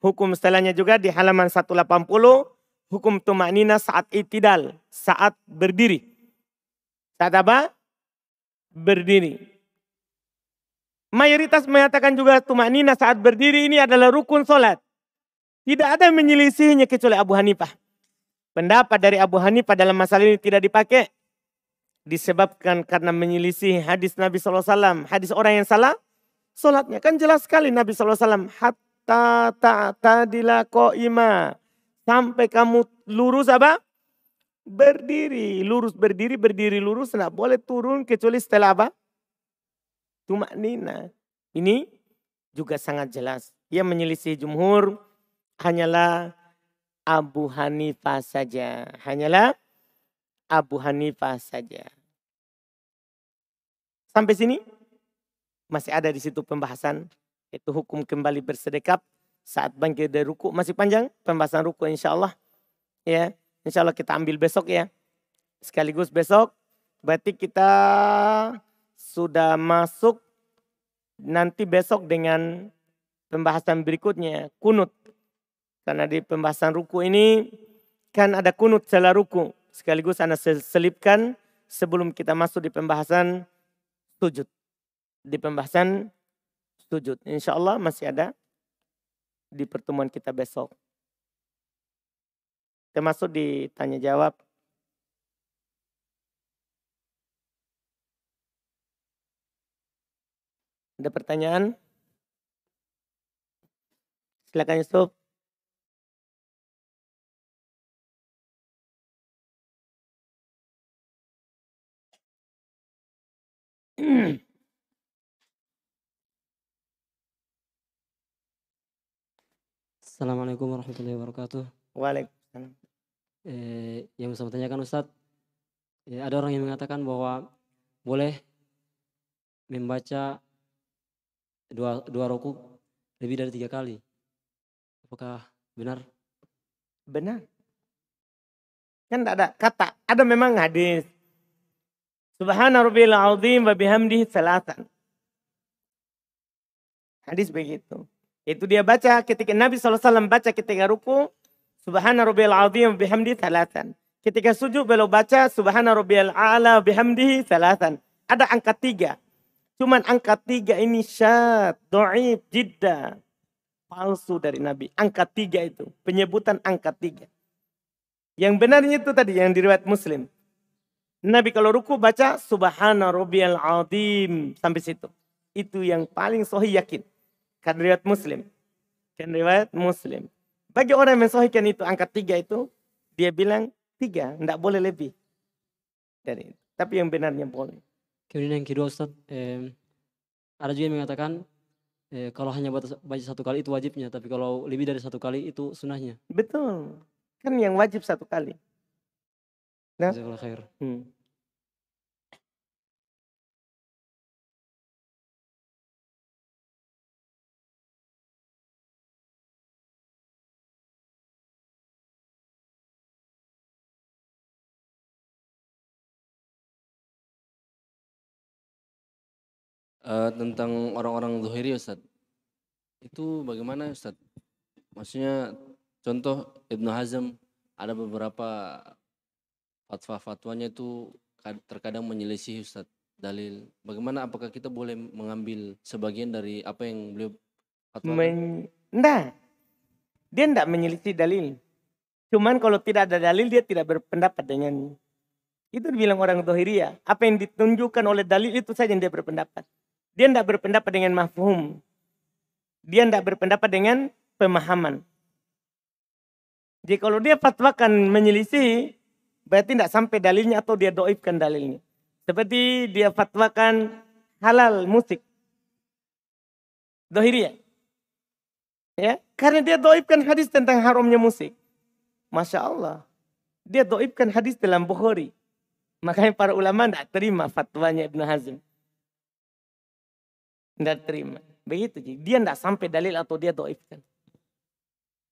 hukum setelahnya juga di halaman 180 hukum tumanina saat itidal, saat berdiri. Saat apa? Berdiri. Mayoritas mengatakan juga tumanina saat berdiri ini adalah rukun solat. Tidak ada yang menyelisihinya kecuali Abu Hanifah. Pendapat dari Abu Hanifah dalam masalah ini tidak dipakai. Disebabkan karena menyelisih hadis Nabi SAW. Hadis orang yang salah, solatnya. Kan jelas sekali Nabi SAW. Hatta ta'tadila ima Sampai kamu lurus apa? Berdiri. Lurus berdiri, berdiri lurus. Tidak boleh turun kecuali setelah apa? Tumak nina. Ini juga sangat jelas. Yang menyelisih jumhur hanyalah Abu Hanifah saja. Hanyalah Abu Hanifah saja. Sampai sini masih ada di situ pembahasan itu hukum kembali bersedekap saat bangkit dari ruku. Masih panjang pembahasan ruku insya Allah ya. Insya Allah kita ambil besok ya. Sekaligus besok berarti kita sudah masuk nanti besok dengan pembahasan berikutnya kunut. Karena di pembahasan ruku ini kan ada kunut setelah ruku. Sekaligus anda selipkan sebelum kita masuk di pembahasan sujud di pembahasan sujud insya Allah masih ada di pertemuan kita besok. Termasuk di tanya jawab. Ada pertanyaan? Silakan Yusuf. Assalamualaikum warahmatullahi wabarakatuh. Waalaikumsalam. Eh, yang saya tanyakan Ustadz, eh, ada orang yang mengatakan bahwa boleh membaca dua, dua roku lebih dari tiga kali. Apakah benar? Benar. Kan tidak ada kata. Ada memang hadis. Subhana rabbil azim wa bihamdihi salatan. Hadis begitu. Itu dia baca ketika Nabi SAW baca ketika ruku. Subhana rabbil azim wa bihamdihi salatan. Ketika sujud beliau baca Subhana rabbil a'la wa bihamdihi salatan. Ada angka tiga. Cuman angka tiga ini syad, do'ib, jidda. Palsu dari Nabi. Angka tiga itu. Penyebutan angka tiga. Yang benarnya itu tadi yang diriwayat Muslim. Nabi kalau ruku baca subhana rabbiyal azim sampai situ. Itu yang paling sahih yakin. Kan riwayat Muslim. Kan riwayat Muslim. Bagi orang yang mensohikan itu angka tiga itu, dia bilang tiga, tidak boleh lebih dari itu. Tapi yang benarnya boleh. Kemudian yang kedua Ustaz, eh, ada juga yang mengatakan eh, kalau hanya baca, baca satu kali itu wajibnya, tapi kalau lebih dari satu kali itu sunahnya. Betul. Kan yang wajib satu kali. Nah. Khair. Hmm. Eh, tentang orang-orang zuhiri Ustaz. Itu bagaimana Ustaz? Maksudnya contoh Ibnu Hazm ada beberapa fatwa-fatwanya itu kad- terkadang menyelisih Ustaz dalil. Bagaimana apakah kita boleh mengambil sebagian dari apa yang beliau fatwakan? Men, enggak. Dia enggak menyelisih dalil. Cuman kalau tidak ada dalil dia tidak berpendapat dengan itu dibilang orang Dohiria. Apa yang ditunjukkan oleh dalil itu saja yang dia berpendapat. Dia tidak berpendapat dengan mafhum. Dia tidak berpendapat dengan pemahaman. Jadi kalau dia fatwakan menyelisih, berarti tidak sampai dalilnya atau dia doibkan dalilnya. Seperti dia fatwakan halal musik. Dohiria. Ya, karena dia doibkan hadis tentang haramnya musik. Masya Allah. Dia doibkan hadis dalam Bukhari. Makanya para ulama tidak terima fatwanya Ibn Hazm. Tidak terima. Begitu. Ji. Dia tidak sampai dalil atau dia doibkan.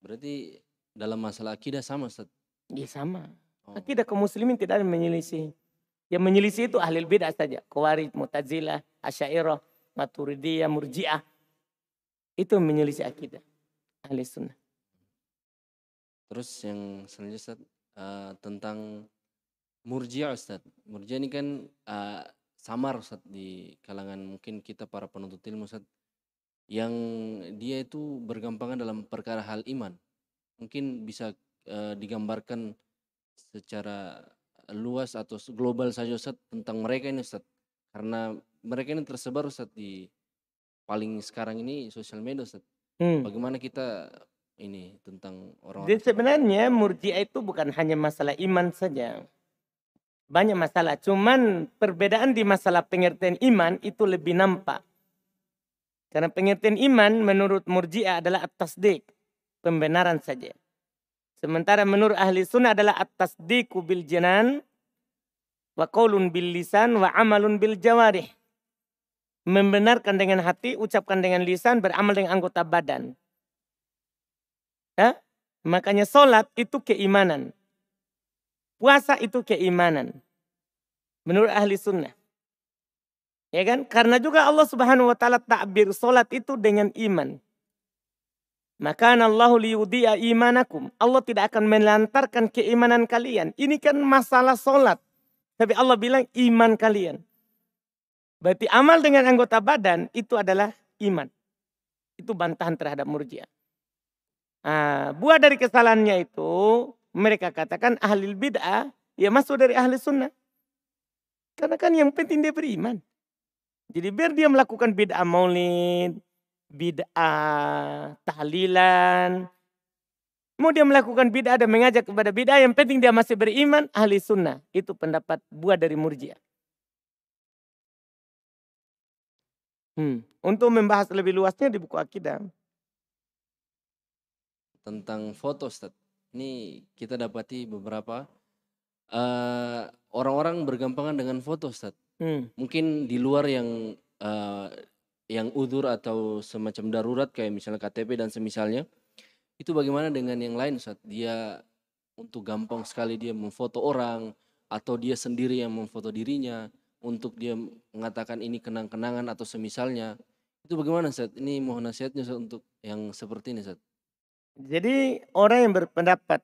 Berarti dalam masalah akidah sama Ustaz. Ya sama. Oh. Akidah kaum muslimin tidak ada yang menyelisih. Yang menyelisih itu ahli bid'ah saja. Qawarij, Mu'tazilah, Asyairah, Maturidiyah, Murji'ah. Itu menyelisih akidah. Ahli sunnah. Terus yang selanjutnya Ustaz eh, tentang Murji'ah Ustaz. Murji'ah ini kan eh, samar Ustaz di kalangan mungkin kita para penuntut ilmu Ustaz yang dia itu bergampangan dalam perkara hal iman. Mungkin bisa eh, digambarkan secara luas atau global saja Ustaz tentang mereka ini Ustaz. Karena mereka ini tersebar Ustaz di paling sekarang ini sosial media Ustaz. Hmm. Bagaimana kita ini tentang Jadi orang-orang sebenarnya murjiah itu bukan hanya masalah iman saja. Banyak masalah. Cuman perbedaan di masalah pengertian iman itu lebih nampak. Karena pengertian iman menurut murjiah adalah at-tasdik. Pembenaran saja. Sementara menurut ahli sunnah adalah at-tasdiku bil janan. Wa qaulun bil lisan wa amalun bil jawarih. Membenarkan dengan hati, ucapkan dengan lisan, beramal dengan anggota badan. Ya? Makanya sholat itu keimanan. Puasa itu keimanan. Menurut ahli sunnah. Ya kan? Karena juga Allah subhanahu wa ta'ala takbir sholat itu dengan iman. Maka Allah liyudi'a imanakum. Allah tidak akan melantarkan keimanan kalian. Ini kan masalah sholat. Tapi Allah bilang iman kalian. Berarti amal dengan anggota badan itu adalah iman. Itu bantahan terhadap murjiah. Nah, buah dari kesalahannya itu mereka katakan ahli bid'ah ya masuk dari ahli sunnah. Karena kan yang penting dia beriman. Jadi biar dia melakukan bid'ah maulid, bid'ah tahlilan. Mau dia melakukan bid'ah dan mengajak kepada bid'ah yang penting dia masih beriman ahli sunnah. Itu pendapat buah dari murjiah. Hmm. Untuk membahas lebih luasnya di buku akidah. tentang foto Ustaz. Ini kita dapati beberapa eh, orang-orang bergampangan dengan foto Ustaz. Hmm. Mungkin di luar yang eh, yang udur atau semacam darurat kayak misalnya KTP dan semisalnya. Itu bagaimana dengan yang lain Ustaz? Dia untuk gampang sekali dia memfoto orang atau dia sendiri yang memfoto dirinya untuk dia mengatakan ini kenang-kenangan atau semisalnya. Itu bagaimana Ustaz? Ini mohon nasihatnya Ustaz untuk yang seperti ini Ustaz. Jadi orang yang berpendapat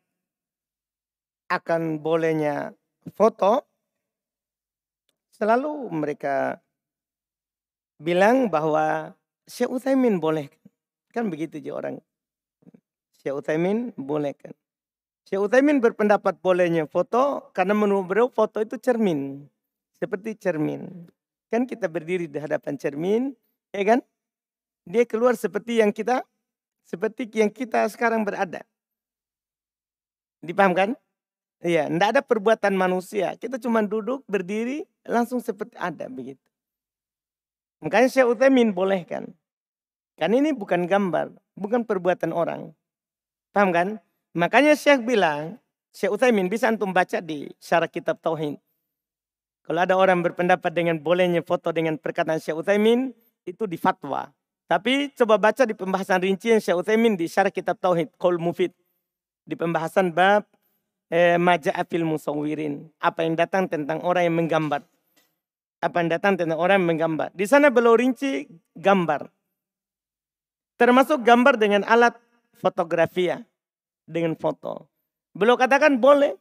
akan bolehnya foto selalu mereka bilang bahwa Syekh Utsaimin boleh. Kan begitu je orang. Syekh Utsaimin boleh kan. Syekh Utsaimin berpendapat bolehnya foto karena menurut beliau foto itu cermin. Seperti cermin. Kan kita berdiri di hadapan cermin, ya kan? Dia keluar seperti yang kita seperti yang kita sekarang berada. Dipahamkan? Iya, tidak ada perbuatan manusia. Kita cuma duduk, berdiri, langsung seperti ada begitu. Makanya Syekh Utsaimin bolehkan. Kan ini bukan gambar, bukan perbuatan orang. Paham kan? Makanya Syekh bilang, Syekh Utsaimin bisa antum baca di syarah kitab Tauhid. Kalau ada orang berpendapat dengan bolehnya foto dengan perkataan Syekh Utsaimin, itu di fatwa. Tapi coba baca di pembahasan rincian Syekh Utsaimin di syarah kitab Tauhid, Qaul Mufid. Di pembahasan bab eh, Maja'afil Musawwirin. Apa yang datang tentang orang yang menggambar. Apa yang datang tentang orang yang menggambar. Di sana beliau rinci gambar. Termasuk gambar dengan alat fotografia. Dengan foto. Beliau katakan boleh.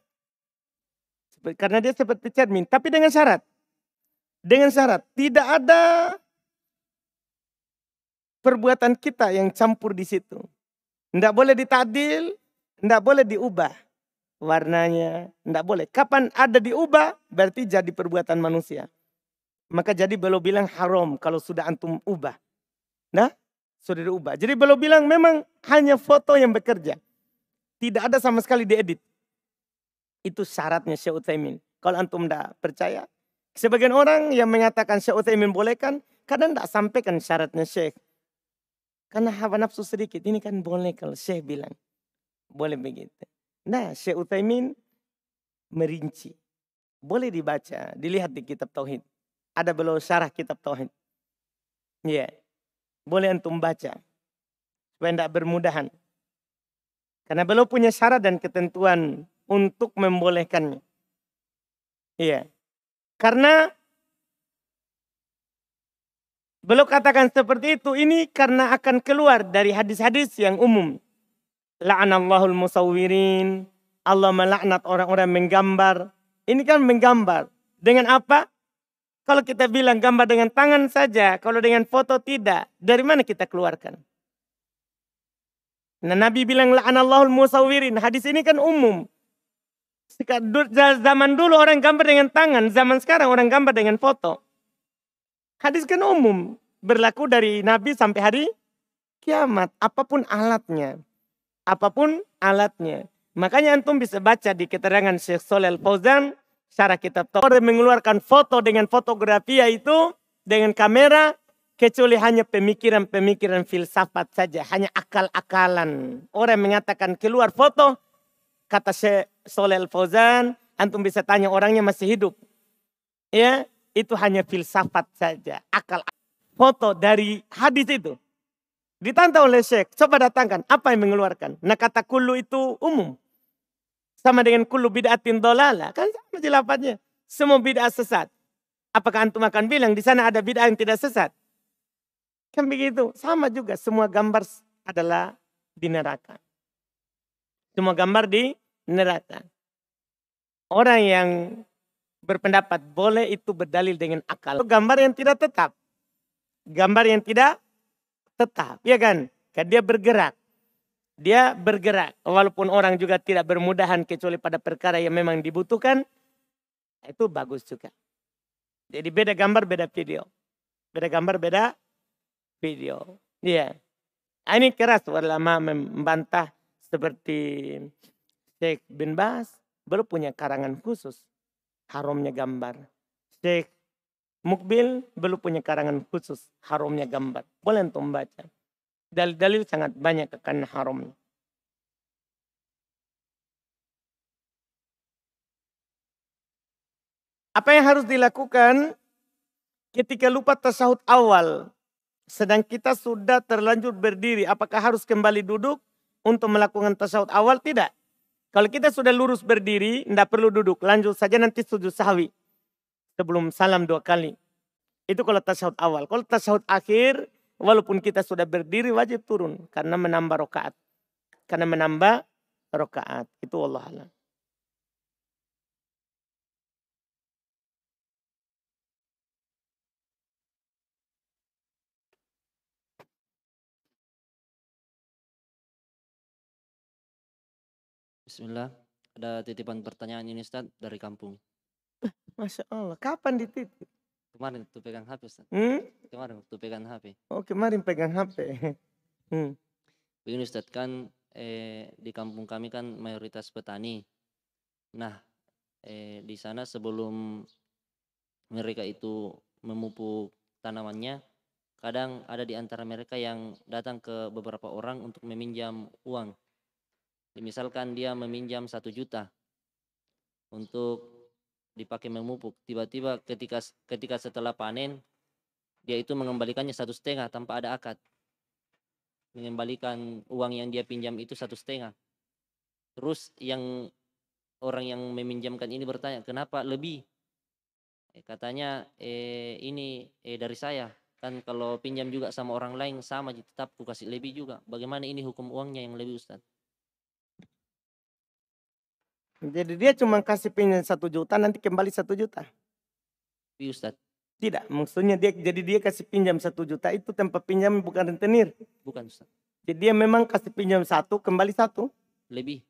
Karena dia seperti cermin. Tapi dengan syarat. Dengan syarat. Tidak ada perbuatan kita yang campur di situ. Tidak boleh ditadil, tidak boleh diubah warnanya, tidak boleh. Kapan ada diubah, berarti jadi perbuatan manusia. Maka jadi beliau bilang haram kalau sudah antum ubah. Nah, sudah diubah. Jadi beliau bilang memang hanya foto yang bekerja. Tidak ada sama sekali diedit. Itu syaratnya Syekh Utsaimin. Kalau antum tidak percaya, sebagian orang yang mengatakan Syekh Utsaimin bolehkan, kadang tidak sampaikan syaratnya Syekh. Karena hawa nafsu sedikit. Ini kan boleh kalau Syekh bilang. Boleh begitu. Nah Syekh Utsaimin merinci. Boleh dibaca. Dilihat di kitab Tauhid. Ada beliau syarah kitab Tauhid. Ya. Yeah. Boleh antum baca. Supaya tidak bermudahan. Karena beliau punya syarat dan ketentuan untuk membolehkannya. Iya. Karena Beliau katakan seperti itu ini karena akan keluar dari hadis-hadis yang umum. La'anallahul musawwirin. Allah melaknat orang-orang menggambar. Ini kan menggambar. Dengan apa? Kalau kita bilang gambar dengan tangan saja, kalau dengan foto tidak, dari mana kita keluarkan? Nah Nabi bilang la'anallahul musawwirin. Hadis ini kan umum. Zaman dulu orang gambar dengan tangan, zaman sekarang orang gambar dengan foto. Hadis kan umum. Berlaku dari Nabi sampai hari kiamat. Apa pun alatnya. Apa pun alatnya. Makanya antum bisa baca di keterangan Syekh Solel Fauzan. Secara kitab Orang mengeluarkan foto dengan fotografi itu. Dengan kamera. Kecuali hanya pemikiran-pemikiran filsafat saja. Hanya akal-akalan. Orang mengatakan keluar foto. Kata Syekh Solel Fauzan. Antum bisa tanya orangnya masih hidup. Ya, itu hanya filsafat saja, akal foto dari hadis itu. Ditantang oleh Syekh, coba datangkan apa yang mengeluarkan. Nah kata kulu itu umum. Sama dengan kulu bid'atin dolala. Kan sama jelapannya. Semua bid'ah sesat. Apakah antum akan bilang di sana ada bid'ah yang tidak sesat? Kan begitu. Sama juga semua gambar adalah di neraka. Semua gambar di neraka. Orang yang berpendapat boleh itu berdalil dengan akal. Gambar yang tidak tetap. Gambar yang tidak tetap. Ya kan? Kan dia bergerak. Dia bergerak. Walaupun orang juga tidak bermudahan kecuali pada perkara yang memang dibutuhkan. Itu bagus juga. Jadi beda gambar, beda video. Beda gambar, beda video. Iya. Yeah. Ini keras ulama membantah seperti Sheikh bin Bas. Baru punya karangan khusus haramnya gambar. Syekh Mukbil belum punya karangan khusus haramnya gambar. Boleh untuk membaca. Dalil-dalil sangat banyak akan haramnya. Apa yang harus dilakukan ketika lupa tasahud awal? Sedang kita sudah terlanjur berdiri. Apakah harus kembali duduk untuk melakukan tasawuf awal? Tidak. Kalau kita sudah lurus berdiri, tidak perlu duduk. Lanjut saja nanti sujud sahwi. Sebelum salam dua kali. Itu kalau tasahud awal. Kalau tasahud akhir, walaupun kita sudah berdiri wajib turun. Karena menambah rokaat. Karena menambah rokaat. Itu Allah alam. Bismillah. Ada titipan pertanyaan ini Ustaz dari kampung. Masya Allah. Kapan dititip? Kemarin tuh pegang HP Ustaz. Hmm? Kemarin tuh pegang HP. Oh kemarin pegang HP. Hmm. Begini Ustaz kan eh, di kampung kami kan mayoritas petani. Nah eh, di sana sebelum mereka itu memupuk tanamannya, kadang ada di antara mereka yang datang ke beberapa orang untuk meminjam uang. Misalkan dia meminjam satu juta untuk dipakai memupuk. Tiba-tiba ketika ketika setelah panen dia itu mengembalikannya satu setengah tanpa ada akad mengembalikan uang yang dia pinjam itu satu setengah. Terus yang orang yang meminjamkan ini bertanya, kenapa lebih? Eh, katanya eh, ini eh, dari saya. Kan kalau pinjam juga sama orang lain sama tetap kasih lebih juga. Bagaimana ini hukum uangnya yang lebih Ustaz? Jadi dia cuma kasih pinjam satu juta nanti kembali satu juta. Iya Ustaz. Tidak, maksudnya dia jadi dia kasih pinjam satu juta itu tempat pinjam bukan rentenir. Bukan Ustaz. Jadi dia memang kasih pinjam satu kembali satu. Lebih.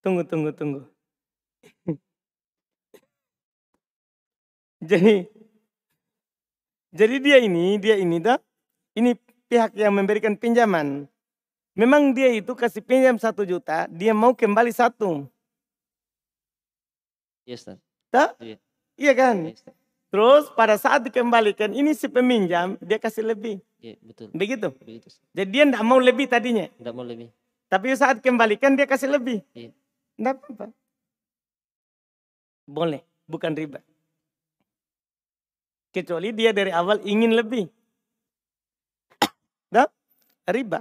Tunggu, tunggu, tunggu. jadi jadi dia ini, dia ini dah, ini pihak yang memberikan pinjaman. Memang dia itu kasih pinjam satu juta, dia mau kembali satu. Iya Ustaz. Tak? Iya. Iya kan? Iya, Ustaz. Terus pada saat dikembalikan, ini si peminjam, dia kasih lebih. Iya, betul. Begitu. Begitu. Jadi dia tidak mau lebih tadinya. Tidak mau lebih. Tapi saat kembalikan dia kasih lebih. Iya. Tidak apa-apa. Boleh, bukan riba. Kecuali dia dari awal ingin lebih. Dah, riba.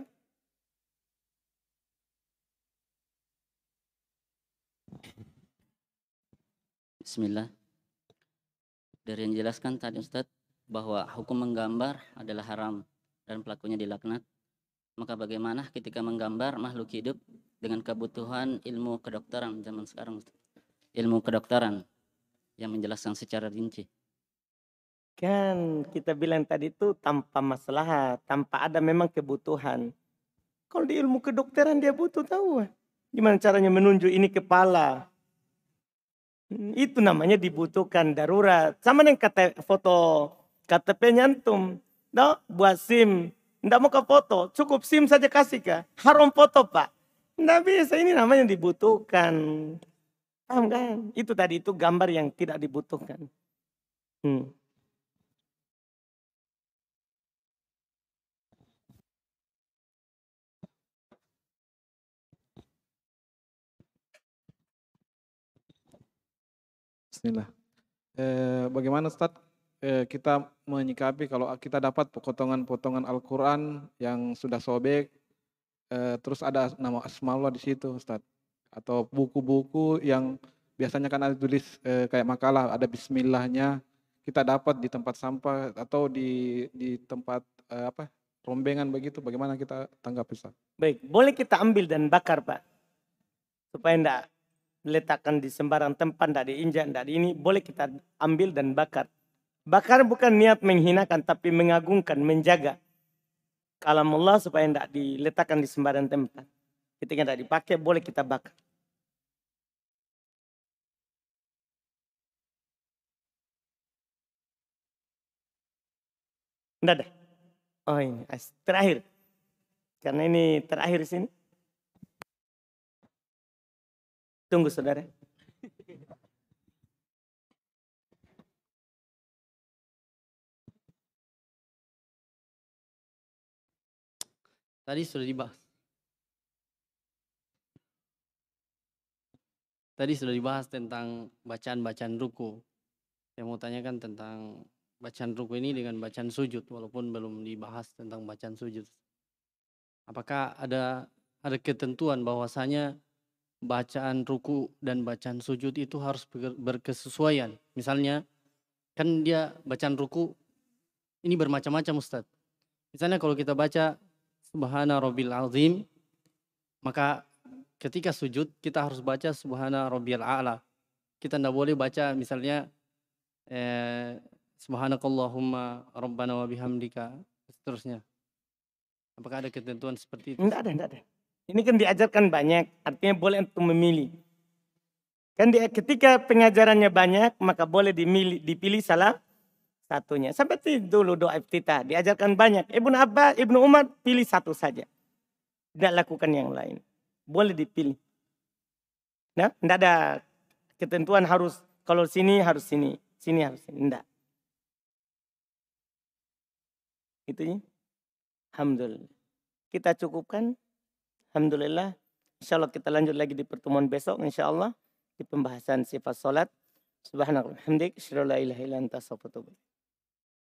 Bismillah. Dari yang dijelaskan tadi Ustadz bahwa hukum menggambar adalah haram dan pelakunya dilaknat. Maka bagaimana ketika menggambar makhluk hidup dengan kebutuhan ilmu kedokteran zaman sekarang? Ilmu kedokteran yang menjelaskan secara rinci. Kan kita bilang tadi itu tanpa masalah, tanpa ada memang kebutuhan. Kalau di ilmu kedokteran dia butuh tahu. ah. Gimana caranya menunjuk ini kepala. Hmm, Itu namanya dibutuhkan darurat. Sama dengan kata foto KTP nyantum. No, buat SIM. Nggak mau ke foto, cukup SIM saja kasih kah? Harum foto pak. Nggak bisa, ini namanya dibutuhkan. Paham kan? Itu tadi itu gambar yang tidak dibutuhkan. Hmm. Bismillah. Eh, bagaimana Ustaz eh, kita menyikapi kalau kita dapat potongan-potongan Al-Quran yang sudah sobek, eh, terus ada nama Asmaullah di situ Ustaz. Atau buku-buku yang biasanya kan ada tulis eh, kayak makalah, ada bismillahnya, kita dapat di tempat sampah atau di di tempat eh, apa rombengan begitu, bagaimana kita tanggap Ustaz? Baik, boleh kita ambil dan bakar Pak. Supaya enggak letakkan di sembarang tempat, enggak diinjak, di ini. Boleh kita ambil dan bakar. Bakar bukan niat menghinakan, tapi mengagungkan, menjaga. Kalam Allah supaya enggak diletakkan di sembarang tempat. Ketika enggak dipakai, boleh kita bakar. Enggak ada. Oh ini, terakhir. Karena ini terakhir sini. Tunggu saudara. Tadi sudah dibahas. tadi sudah dibahas tentang bacaan-bacaan ruku. Saya mau tanyakan tentang bacaan ruku ini dengan bacaan sujud walaupun belum dibahas tentang bacaan sujud. Apakah ada ada ketentuan bahwasanya bacaan ruku dan bacaan sujud itu harus ber- berkesesuaian. Misalnya kan dia bacaan ruku ini bermacam-macam Ustadz. Misalnya kalau kita baca Subhana Rabbil Azim maka ketika sujud kita harus baca Subhana Rabbiyal A'la. Kita tidak boleh baca misalnya eh, Subhanakallahumma Rabbana wa bihamdika seterusnya. Apakah ada ketentuan seperti itu? Enggak ada, enggak ada. Ini kan diajarkan banyak, artinya boleh untuk memilih. Kan di, ketika pengajarannya banyak, maka boleh dimilih, dipilih salah satunya. Seperti dulu doa iftitah, diajarkan banyak. Ibnu Abbas, Ibnu Umar pilih satu saja. Tidak lakukan yang lain. Boleh dipilih. Nah, tidak ada ketentuan harus kalau sini harus sini, sini harus sini. Tidak. Itu ya. Alhamdulillah. Kita cukupkan. Alhamdulillah. Insya Allah kita lanjut lagi di pertemuan besok. Insya Allah di pembahasan sifat solat. Subhanallah. Hamdik. La ilaha